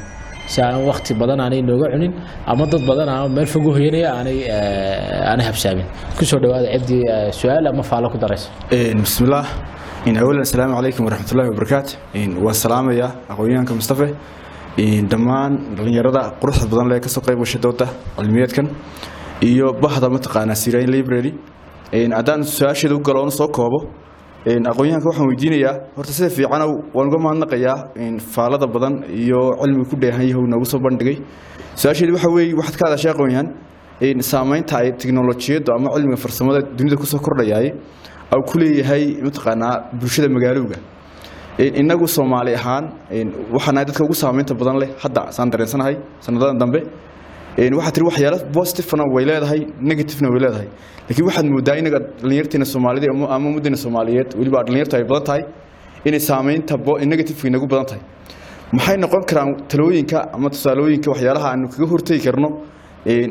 si aan wakti badan aanay nooga cunin ama dad badan a meel fogu hoyanaya aanay eh, habsaamin ku soo dhawaada cibdi eh, su'aal ama faallo ku daraysa bismillaah awalan asalaamu calaykum waraxmat ullahi wabarakaatu salaamaya aqoonyahanka mustafe dhammaan dhallinyarada quruxda badan lee ka soo qayb gashay dooda cilmiyeedkan iyo bahda mataqaanaa sirayn library. Haddaan su'aasheeda u galoon soo koobo aqoonyahanka waxaan weydiinayaa horta sida fiicana waan uga mahadnaqayaa faalada badan iyo cilmiga ku dheehan yahay uu noogu soo bandhigay. Su'aasheedu waxa weeye waxaad ka hadashay aqoonyahan saamaynta ay tiknolojiyaddu ama cilmiga farsamada dunida ku soo kordhayaay au ku leeyahay mataqaanaa bulshada magaalowga. Een, innagu soomaali ahaan waxaan dadka ugu saamaynta badan leh hadda saan dareensanahay sanadadan dambe waxaa tiri waxyaalo positivena way leedahay negativena way leedahay. Laakiin waxaad moodaa inaga dhalinyarteena soomaalida ama ummaddeena soomaaliyeed weliba dhalinyartu ay badan tahay inay saamaynta negative inagu badan tahay. Maxay noqon karaan talooyinka ama tusaalooyinka waxyaalaha aanu kaga hortegi karno?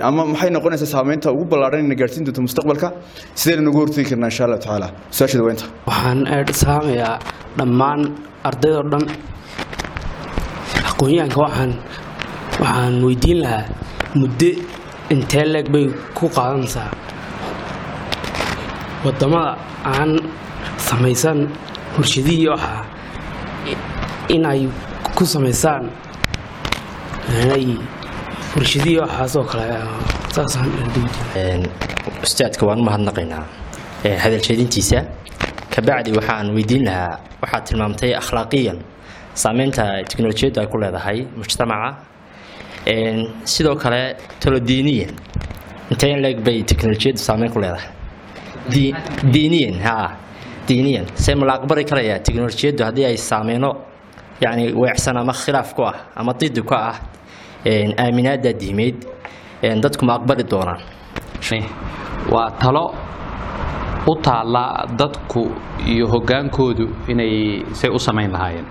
Ama maxay noqonaysaa saamaynta ugu ballaaran ina gaarsiin doonto mustaqbalka? Sidayna nagu hortegi karnaa insha allah tacaala. Su'aasheeda waa inta. Waxaan dhammaan ardaydoo dhan. Aqoonyahanka waxaan waxaan weydiin lahaa muddo intee leeg bay ku qaadanaysaa? Waddamada aan samaysan warshadihii waxaa inay ku samaysaan? Inay warshadihii waxaasoo kale saasaan eedhigi Een, ustaadka waan u mahadnaqaynaa. Ee, hadaljeedintiisa kabacdi waxaan weydiin lahaa waxaad tilmaamtay akhlaaqiyan saameynta teknolojiyaddu ay ku leedahay mujtamaca sidoo kale tolodiiniyan intee in leeg bay teknolojiyaddu saameyn ku leedahay Di- diiniyan ha. Diiniyan see ma la aqbali karayaa teknolojiyaddu haddii ay saameyno yani weecsan ama khilaaf ku ah ama didi ku ah een, aaminaadda diimeed een, dadku ma aqbali doonaan waa talo u taalla dadku iyo hoggaankoodu inay say u samayn lahaayeen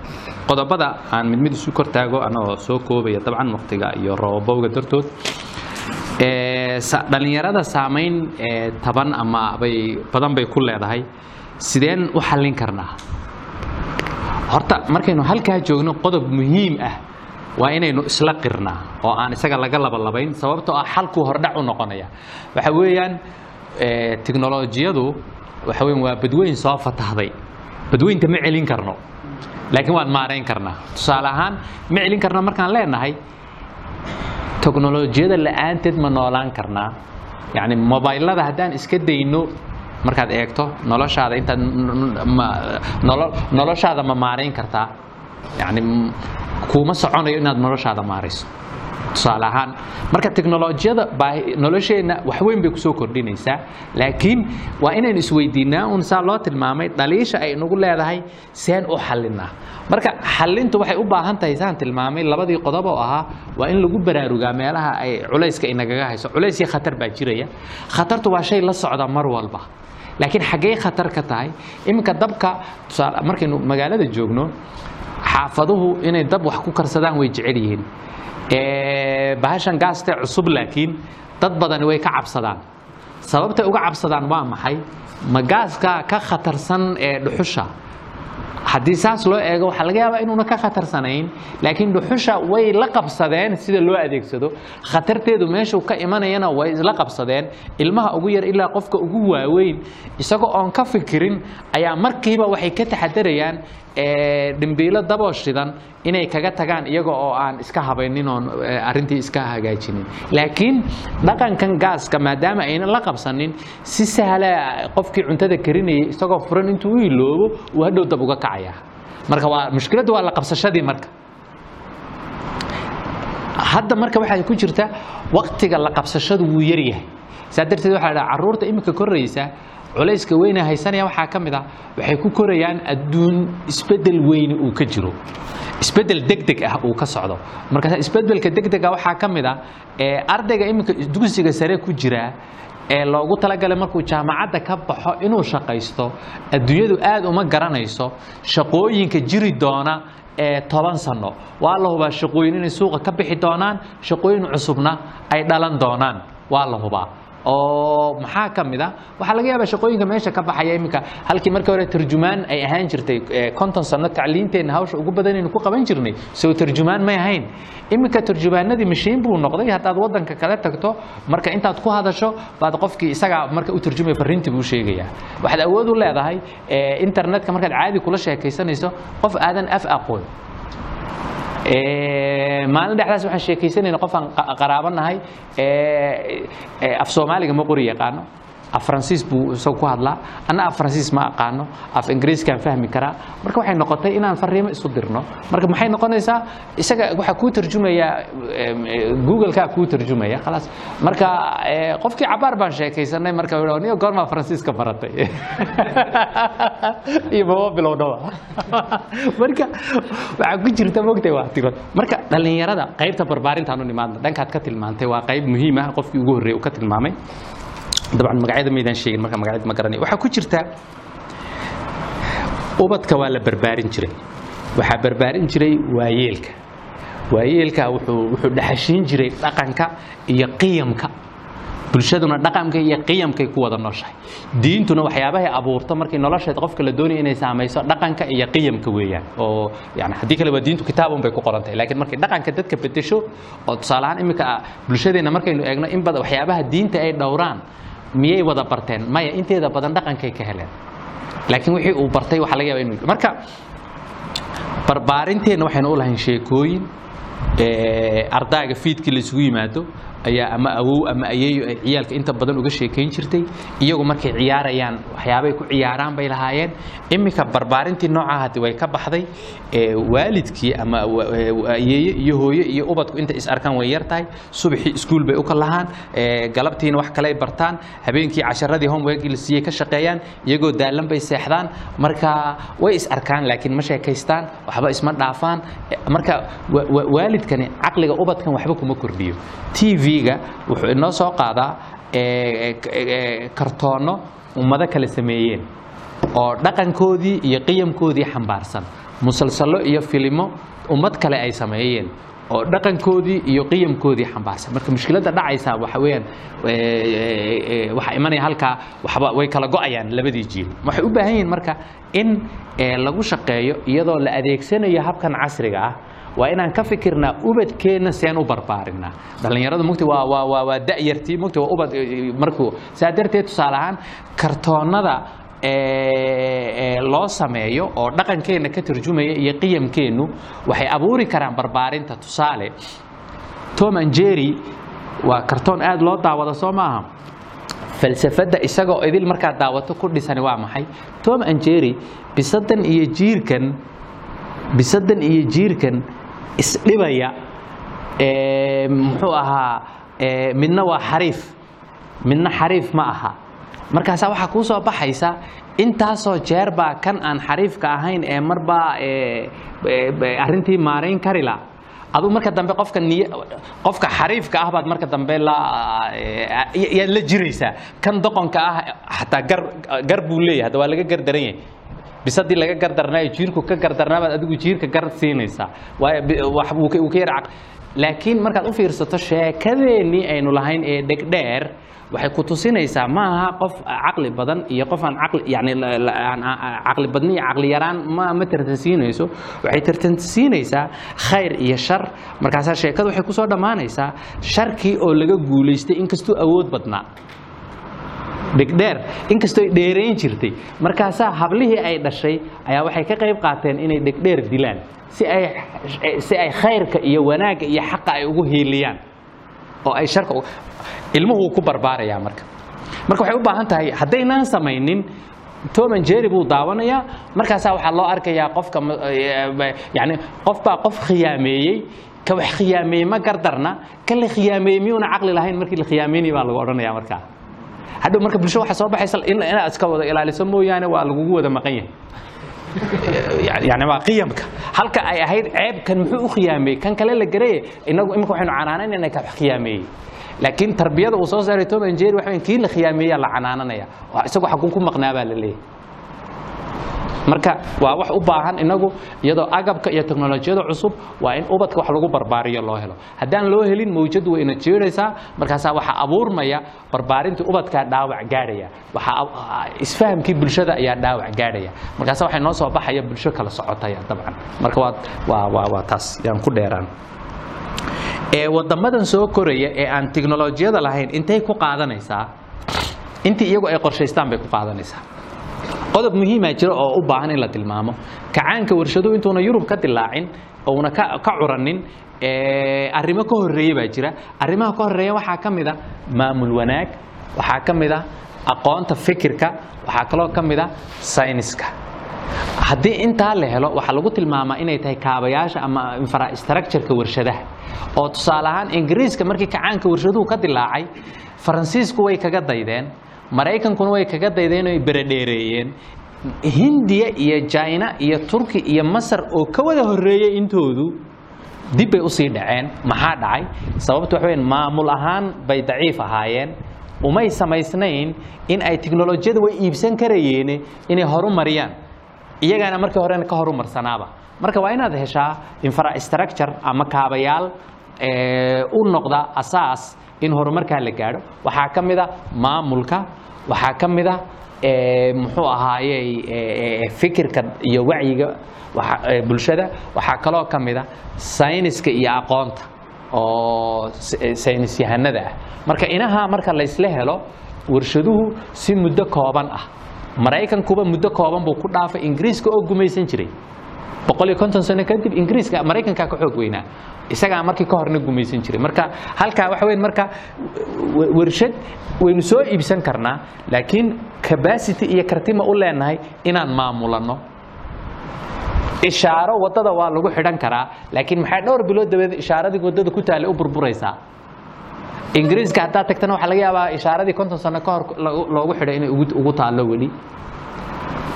qodobada aan mid mid isu kortaago anagoo soo koobaya dabcan waqtiga iyo roobowga dartood. Dhallinyarada saamayn taban ama bay badan bay ku leedahay. Sideen u xallin karnaa horta markaynu halkaa joogno qodob muhiim ah waa inaynu isla qirnaa oo aan isaga laga labalabayn sababtoo ah xalkuu hordhac u noqonaya. Waxa weeyaan ee, tiknolojiyadu waxa weeyaan waa badweyn soo fatahday. Badweynta ma celin karno laakiin waan maarayn karnaa. Tusaale ahaan ma celin karno markaan leenahay teknolojiyada la'aanteed ma noolaan karnaa. Yacni mobaylada haddaan iska dayno markaad eegto noloshaada intaad noloshaada ma maarayn kartaa. Yacni m- kuuma soconayo inaad noloshaada maarayso tusaale ahaan marka teknolojiyada nolosheenna wax weyn bay ku soo kordhinaysaa laakiin waa inaynu isweydiinaa un saa loo tilmaamay dhaliisha ay nagu leedahay seen u xallinaa marka xallintu waxay u baahan tahay saan tilmaamay labadii qodob oo ahaa waa in lagu baraarugaa meelaha ay culayska inagaga hayso. Culays iyo khatar baa jiraya. Khatartu waa shay la socda mar walba. Laakiin xaggee khatar ka tahay iminka dabka markaynu magaalada joogno xaafaduhu inay dab wax ku karsadaan way jecel yihiin bahashan gaaste cusub laakiin dad badani way ka cabsadaan. Sababtay uga cabsadaan waa maxay? Ma gaaska ka khatarsan ee dhuxusha. Haddii saas loo eego waxaa laga yaabaa inuuna ka khatarsanayn laakiin dhuxusha way la qabsadeen sida loo adeegsado. Khatarteedu meeshuu ka imanayana way isla qabsadeen. Ilmaha ugu yar ilaa qofka ugu waaweyn isagoo oon ka fikirin ayaa markiiba waxay ka taxadarayaan dhimbiilo daboo shidan inay kaga tagaan iyaga oo aan iska habaynin arrintii iska hagaajinin. Laakiin dhaqankan gaaska maadaama aynan la qabsanin si sahla qofkii cuntada karinayay isagoo furan intuu u iloobo uu hadhow dab uga kacaya. Marka waa mushkiladdu waa la qabsashadii marka. Hadda marka waxaa ku jirta waqtiga la qabsashadu wuu yaryahay. Saa darteed waxaa la dhaha carruurta iminka koraysa culayska weyna haysanaya waxaa ka mid ah waxay ku korayaan adduun isbeddel weyni uu ka jiro. Isbeddel degdeg ah uu ka socdo. Markaas isbeddelka degdega waxaa ka mid ah ee ardayga iminka dugsiga sare ku jira ee loogu talagalay markuu jaamacadda ka baxo inuu shaqaysto adduunyadu aad uma garanayso shaqooyinka jiri doona ee toban sano. Waa la hubaa shaqooyin inay suuqa ka bixi doonaan shaqooyin cusubna ay dhalan doonaan. Waa la hubaa oo maxaa ka mid a waxaa laga yaabaa shaqooyinka meesha ka baxaya iminka. Halkii markii hore tarjumaan ay ahaan jirtay ee, konton sano tacliinteenna hawsha ugu badan aynu ku qaban jirnay. Soo tarjumaan may ahayn. Iminka tarjumaanadii mashiin buu noqday. Haddaad wadanka kala tagto marka intaad ku hadasho baad qofkii isagaa marka u tarjumaya fariintii buu sheegayaa. Waxaad awood u leedahay ee, internetka markaad caadi kula sheekaysanayso qof aadan af aqoon maalin dhexdaas waxaan sheekaysanayna qof aan qa- qaraabanahay ee, ee, af soomaaliga ma qori yaqaano af faransiis buu isagu ku hadlaa. Anna af faransiis ma aqaano. Af ingiriiskaan fahmi karaa. Marka waxay noqotay inaan fariimo isu dirno. Marka maxay noqonaysaa? Isaga waxaa kuu tarjumaya google-kaa kuu tarjumaya khalaas marka ee, qofkii cabaar baan sheekaysanay marka niyo goormaa faransiiska baratay. Iyo maba bilowdhaba marka waxaa ku jirta mogtay waqtigood marka dhallinyarada qaybta barbaarintaan u nimaadna dhankaad ka tilmaantay waa qayb muhiim ah. Qofkii ugu horreeyay uu ka tilmaamay dabcan magacyada maydaan sheegin marka magacyada ma garanayo waxaa ku jirta ubadka waa la barbaarin jiray. Waxaa barbaarin jiray waayeelka. Waayeelka wuxuu wuxuu dhaxashiin jiray dhaqanka iyo qiyamka. Bulshaduna dhaqanka iyo qiyamkay ku wada nooshahay. Diintuna waxyaabahay abuurto markii nolosheed qofka la doonaya inay saamayso dhaqanka iyo qiyamka weeyaan. Oo yani haddii kale waa diintu kitaabun bay ku qoran tahay laakiin markay dhaqanka dadka bedesho oo tusaale ahaan iminka bulshadeenna markaynu eegno in badan waxyaabaha diinta ay dhowraan miyay wada barteen? Maya inteeda badan dhaqankay ka heleen. Laakiin wixii uu bartay waxaa laga yaaba inuu marka barbaarinteenna waxaynu u lahayn sheekooyin ardaaga fiidkii la isugu yimaado ayaa ama awow ama ayeeyo ay ciyaalka inta badan uga sheekayn jirtay iyagu markay ciyaarayaan waxyaabay ku ciyaaraan bay lahaayeen. Iminka barbaarintii noocaha hadi way ka baxday waalidkii ama ayeeye iyo hooye iyo ubadku inta is arkaan way yar tahay subaxii iskuul bay u kalahaan galabtiina wax kale ay bartaan habeenkii casharadii homeworkii la siiyey ka shaqeeyaan iyagoo daalan bay seexdaan. Marka way is arkaan laakiin ma sheekaystaan waxba isma dhaafaan. Marka waalidkani caqliga ubadkan waxba kuma kordhiyo tv-ga wuxuu inoo soo qaadaa kartoono ummado kale sameeyeen oo dhaqankoodii iyo qiyamkoodii xambaarsan. Musalsalo iyo filimo ummad kale ay sameeyeen oo dhaqankoodii iyo qiyamkoodii xambaarsan. Marka mushkiladda dhacaysa waxa weeyaan waxaa imanaya halkaa waxba way kala go'ayaan labadii jiil. Waxay u baahan yihiin marka in lagu shaqeeyo iyadoo la adeegsanayo habkan casriga ah waa inaan ka fikirnaa ubadkeenna seen u barbaarinaa. Dhallinyarada mugti waa da'yartii mugti waa ubad markuu saa darteed tusaale ahaan kartoonnada loo sameeyo oo dhaqankeenna ka turjumaya iyo qiyamkeennu waxay abuuri karaan barbaarinta. Tusaale tom and jerry waa kartoon aad loo daawada soo maaha falsafadda isagoo idil markaad daawato ku dhisani waa maxay? Tom and jerry bisadan iyo jiirkan bisadan iyo jiirkan isdhibaya muxuu ahaa midna waa xariif midna xariif ma aha. Markaasaa waxaa kuu soo baxaysa intaasoo jeer baa kan aan xariifka ahayn ee marbaa arrintii maarayn karila aduu marka dambe qofka qofka xariifka ah baad marka dambe yaad la jiraysaa. Kan doqonka ah xataa gar buu leeyahay hadda waa laga gar daran yahay bisadii laga gardarnaayo jiirku ka gardarnaabaad adigu jiirka gar siinaysaa. Wuu ka yar laakiin markaad u fiirsato sheekadeennii aynu lahayn ee dhegdheer waxay ku tusinaysaa ma aha qof caqli badan iyo qof aan yani caqli badni iyo caqli yaraan ma ma tartansiinayso. Waxay tartansiinaysaa khayr iyo shar. Markaasaa sheekadu waxay ku soo dhammaanaysaa sharkii oo laga guulaystay inkastuu awood badnaa dhegdheer inkastoo ay jirtay markaasaa hablihii ay dhashay ayaa waxay ka qayb qaateen inay dhegdheer dilaan si ay si ay khayrka iyo wanaagga iyo xaqa ay ugu hiiliyaan oo ay ilmuhu ku barbaarayaa marka. Marka waxay u baahan tahay haddaynaan samaynin tom and jerry buu daawanayaa markaasaa waxaa loo arkayaa qofka yani qof baa qof khiyaameeyey ka wax khiyaameeyey ma gardarna ka la khiyaameeyey miyuuna caqli lahayn markii la khiyaameynaya baa lagu odhanaya markaa hadhow marka bulsho waxaa soo baxaysa inaad iska wada ilaaliso mooyaane waa lagugu wada maqan yahay. Yani waa qiyamka. Halka ay ahayd ceebkan muxuu u khiyaameeyey kan kale la garaye inagu imika waxaynu canaanaynayna ka khiyaameeyey laakiin tarbiyada uu soo saaray tom and jerry waxa kii la khiyaameeyaa la canaananaya. Isagoo xagun ku maqnaa baa la leeyahay marka waa wax u baahan inagu iyadoo agabka iyo teknolojiyada cusub waa in ubadka wax lagu barbaariyo loo helo. Haddaan loo helin mawjadu wayna jeeraysaa markaasaa waxaa abuurmaya barbaarintii ubadkaa dhaawac gaadhaya. Waxaa isfahamkii bulshada ayaa dhaawac gaadhaya. Markaasa waxay noo soo baxaya bulsho kala socotaya dabcan. Marka waa taas yaan ku dheeraan. Ee wadamadan soo koraya ee aan teknolojiyada lahayn intay ku qaadanaysaa? Intii iyagu ay qorshaystaan bay ku qaadanaysaa qodob muhiimaa jira oo u baahan in la tilmaamo. Kacaanka warshaduhu intuuna yurub ka dilaacin ouna ka curanin arrimo ka horreeya baa jira. Arrimaha ka horreeya waxaa ka mid a maamul wanaag waxaa ka mid a aqoonta fikirka waxaa kaloo ka mid a sayniska. Haddii intaa la helo waxaa lagu tilmaamaa inay tahay kaabayaasha ama infrastructureka warshadaha. Oo tusaale ahaan ingiriiska markii kacaanka warshaduhu ka dilaacay faransiisku way kaga daydeen maraykankuna way kaga daydeen oy beredheereeyeen hindiya iyo jina iyo turki iyo masar oo ka wada horreeyey intoodu dib bay u sii dhaceen maxaa dhacay? Sababtu waxa weyn maamul ahaan bay daciif ahaayeen. Umay samaysnayn in ay tiknolojiyada way iibsan karayeene inay horu mariyaan iyagana markii horena ka horumarsanaaba marka waa inaad heshaa infrastructure ama kaabayaal u noqda asaas in horumarkaa la gaadho. Waxaa ka mid a maamulka waxaa ka mid a ee, muxuu ee, fikirka iyo wacyiga bulshada. Waxaa kaloo ka mid a sayniska iyo aqoonta oo s- ee, saynis yahanada ah. Marka inaha marka laysla helo warshaduhu si muddo kooban ah. Maraykankuba muddo kooban buu ku dhaafay ingiriiska oo gumaysan jiray boqol iyo konton sano kadib ingiriiska maraykankaa ka xoog weynaa. Isagaa markii ka horna gumaysan jiray. Marka halkaa waxa weyn marka warshad waynu soo iibsan karnaa laakiin capacity iyo kartima u leenahay inaan maamulano ishaaro waddada waa lagu xidhan karaa laakiin maxaa dhowr bilood dabadeed ishaaradii waddada ku taallay u burburaysaa? Ingiriiska haddaad tagtana waxaa laga yaabaa ishaaradii konton sano ka hor loogu xidhay inay ugu taallo weli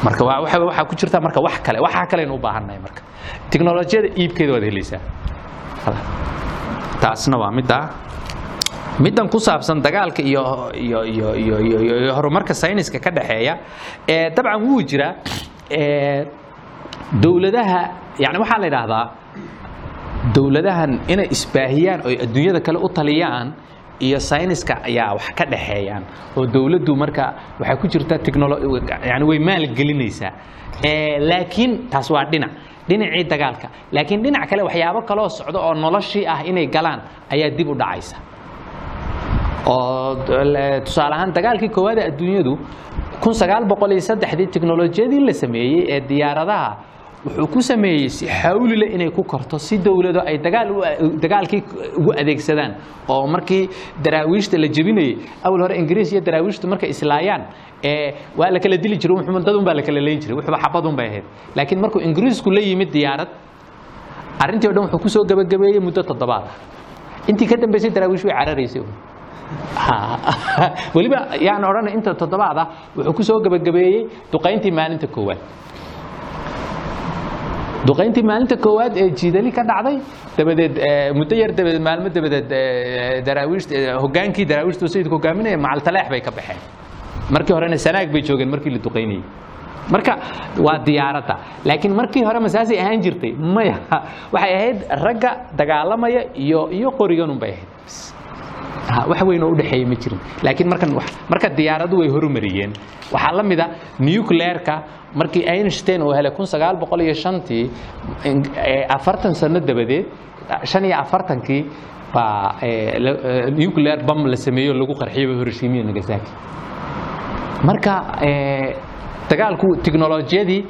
marka waxaa ku jirta marka wax kale waxaa kaleenu u baahannahay marka. Tiknolojiyada iibkeeda waad helaysaa taasna waa middaa middan ku saabsan dagaalka iyo iyo iyo iyo iyo iyo horumarka sayniska ka dhexeeya ee dabcan wuu jiraa ee dowladaha yani waxaa la yidhaahdaa dowladahan inay isbaahiyaan oo adduunyada kale u taliyaan iyo sayniska ayaa wax ka dhexeeyaan oo dowladdu marka waxay ku jirta technolo yani way maalgelinaysaa laakiin taas waa dhinac dhinacii dagaalka. Laakiin dhinac kale waxyaabo kaloo socda oo noloshii ah inay galaan ayaa dib u dhacaysa. Oo tusaale ahaan dagaalkii koowaad ee adduunyadu kun sagaal boqol iyo saddexdii teknolojiyadii la sameeyey ee diyaaradaha wuxuu ku sameeyey si xawlile inay ku korto si dowlado ay dagaalkii ugu adeegsadaan. Oo markii daraawiishta la jebinayey awal hore ingiriis iyo daraawiishtu markay islaayaan waa la kala dili jiray wuxuu- dad un baa la kala leyn jiray wuxuba xabad un bay ahayd. Laakiin markuu ingiriisku la yimid diyaarad arrintii o dhan wuxuu ku soo gabagabeeyey muddo toddobaad. Intii ka dambeysay daraawiish way cararaysay. Weliba yaan odhanay inta toddobaad ah wuxuu ku soo gabagabeeyey duqayntii maalinta koowaad duqayntii maalinta koowaad ee jiidali ka dhacday dabadeed muddo yar dabadeed maalmo dabadeed daraawiishta eh, hogaankii daraawiishta sayidku hogaaminaya macaltaleex bay ka baxeen. Markii horena sanaag bay joogeen markii la duqaynayey marka waa diyaaradda. Laakiin markii hore masaasay ahaan jirtay maya waxay ahayd ragga dagaalamaya iyo iyo qoriganun bay ahayd wax weyn oo u dhexeeya ma jirin. Laakiin marka diyaaradu way horumariyeen waxaa la mida nuclearka. Markii einstein uu helay ee, afartan sano dabadeed shan iyo afartankii baa nuclear bam la sameeyo lagu qarxiyay hiroshima iyo nagasaki. Marka dagaalku tiknolojiyadii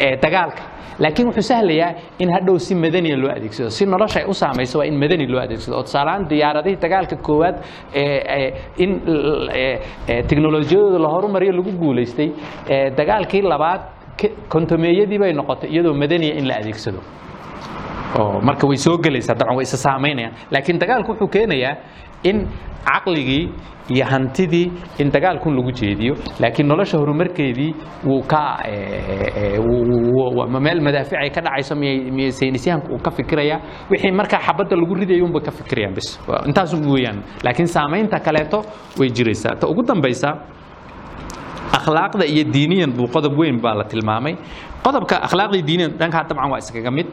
ee, dagaalka laakiin wuxuu sahlayaa in hadhow si madaniya loo adeegsado si nolosha ay u saamayso waa in madani loo adeegsado oo tusaalehaan diyaaradihii dagaalka koowaad in tiknolojiyadooda la horumariyo lagu guulaystay dagaalkii labaad kontomeeyadii bay noqotay iyadoo madaniya in la adeegsado marka way soo gelaysaa dabcan way isa saamaynayaan laakiin dagaalku wuxuu keenayaa in caqligii iyo hantidii in dagaalkun lagu jeediyo. Laakiin nolosha horumarkeedii wuu ka meel madaafic ay ka dhacayso miyay saynisyahanku uu ka fikiraya wixii markaa xabadda lagu ridayo unbay ka fikirayaan bis Waa intaas un weeyaan. Laakiin saamaynta kaleeto way jiraysaa. Ta ugu dambaysa akhlaaqda iyo diiniyan buu qodob weyn baa la tilmaamay. Qodobka akhlaaqda iyo diiniyan dhankaa dabcan waa iskaga mid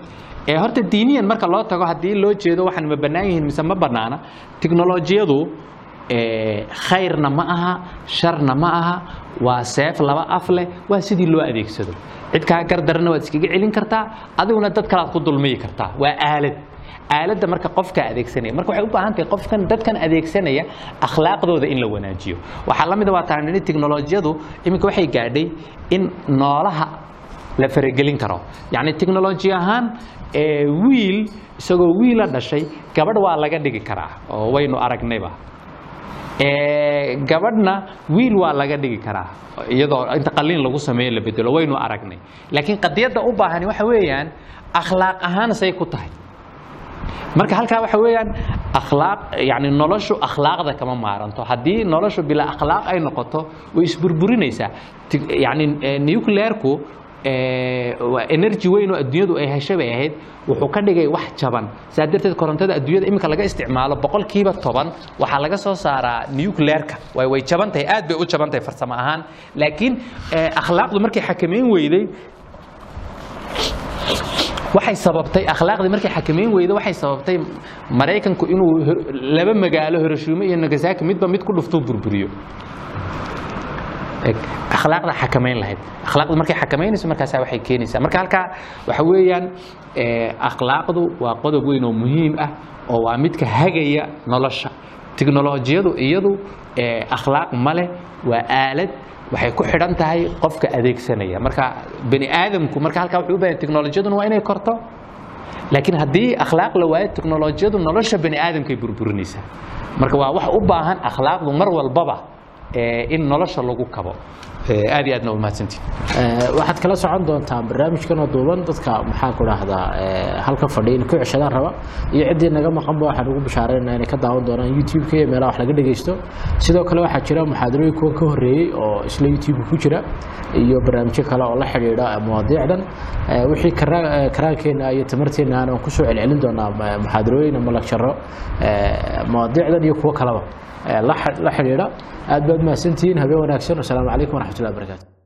ee horta diiniyan marka loo tago haddii loo jeedo waxaan ma bannaan yihiin mise ma bannaana. Tiknolojiyadu khayrna ma aha sharna ma aha waa seef laba af leh waa sidii loo adeegsado. Cid kaa gardarana waad iskaga celin kartaa adiguna dad kalaad ku dulmiyi kartaa. Waa aalad. Aaladda marka qofka adeegsanaya marka waxay u baahan tahay qofkan dadkan adeegsanaya akhlaaqdooda in la wanaajiyo. Waxaa la mid a waa taanini tiknolojiyadu iminka waxay gaadhay in noolaha la faragelin karo. Yacni tiknoloji ahaan wiil isagoo wiila dhashay gabadh waa laga dhigi karaa oo waynu aragnayba. Gabadhna wiil waa laga dhigi karaa iyadoo inta qaliin lagu sameeyo la bedelo waynu aragnay. Laakiin qadiyadda u baahani waxa weeyaan akhlaaq ahaan say ku tahay. Marka halkaa waxa weeyaan akhlaaq yani noloshu akhlaaqda kama maaranto. Haddii noloshu bilaa akhlaaq ay noqoto way isburburinaysaa yani nuclearku waa energy weyn oo adduunyadu ay heshay bay ahayd. Wuxuu ka dhigay wax jaban. Saa darteed korontada adduunyada iminka laga isticmaalo boqolkiiba toban waxaa laga soo saaraa nuclearka. Way way jaban tahay aad bay u jaban tahay farsamo ahaan. Laakiin akhlaaqdu markay xakameyn weyday waxay sababtay akhlaaqdii markay xakameyn weyda waxay sababtay maraykanku inuu laba magaalo hiroshima iyo nagasaki midba mid ku dhuftuu burburiyo Eg, akhlaaqda xakameyn lahayd. Akhlaaqdu markay xakameynayso markaasa waxay keenaysaa. Marka halkaa waxa weeyaan eh, akhlaaqdu waa qodob weyn oo muhiim ah oo waa midka hagaya nolosha. Tiknolojiyadu iyadu eh, akhlaaq ma leh waa aalad waxay ku xidhan tahay qofka adeegsanaya. Marka bani aadamku marka halkaa wuxuu u baahan tiknolojiyaduna waa inay korto. Laakiin haddii akhlaaq la waayo tiknolojiyadu nolosha bani aadamkay burburinaysaa. Marka waa wax u baahan akhlaaqdu mar walbaba in nolosha lagu kabo. Eh, aad iyo aadna u mahadsantihin Ee, waxaad kala socon doontaa barnaamijkan oo duuban. Dadka maxaa ku dhahdaa halka fadhiya inay ku ceshadaan raba. Iyo ciddii naga maqanba waxaan ugu bashaareynaa inay ka daawan doonaan youtube-ka iyo meelaha wax laga dhegeysto sidoo kale waxaa jira muxaadarooyin kuwa ka horreeyey oo isla youtube ku jira. Iyo barnaamijyo kale oo la xidhiidha mawaadiicdan wixii kara- ee, karaankeenna iyo tamarteenna aan ku soo celcelin doonaa muxaadarooyin ama laksharo ee, mawaadiicdan iyo kuwo kaleba la xi- la xidhiidha. Aad baad mahadsantihiin habeen wanaagsan. Wasalaamu calaykum waraxmatullahi wabarakaatu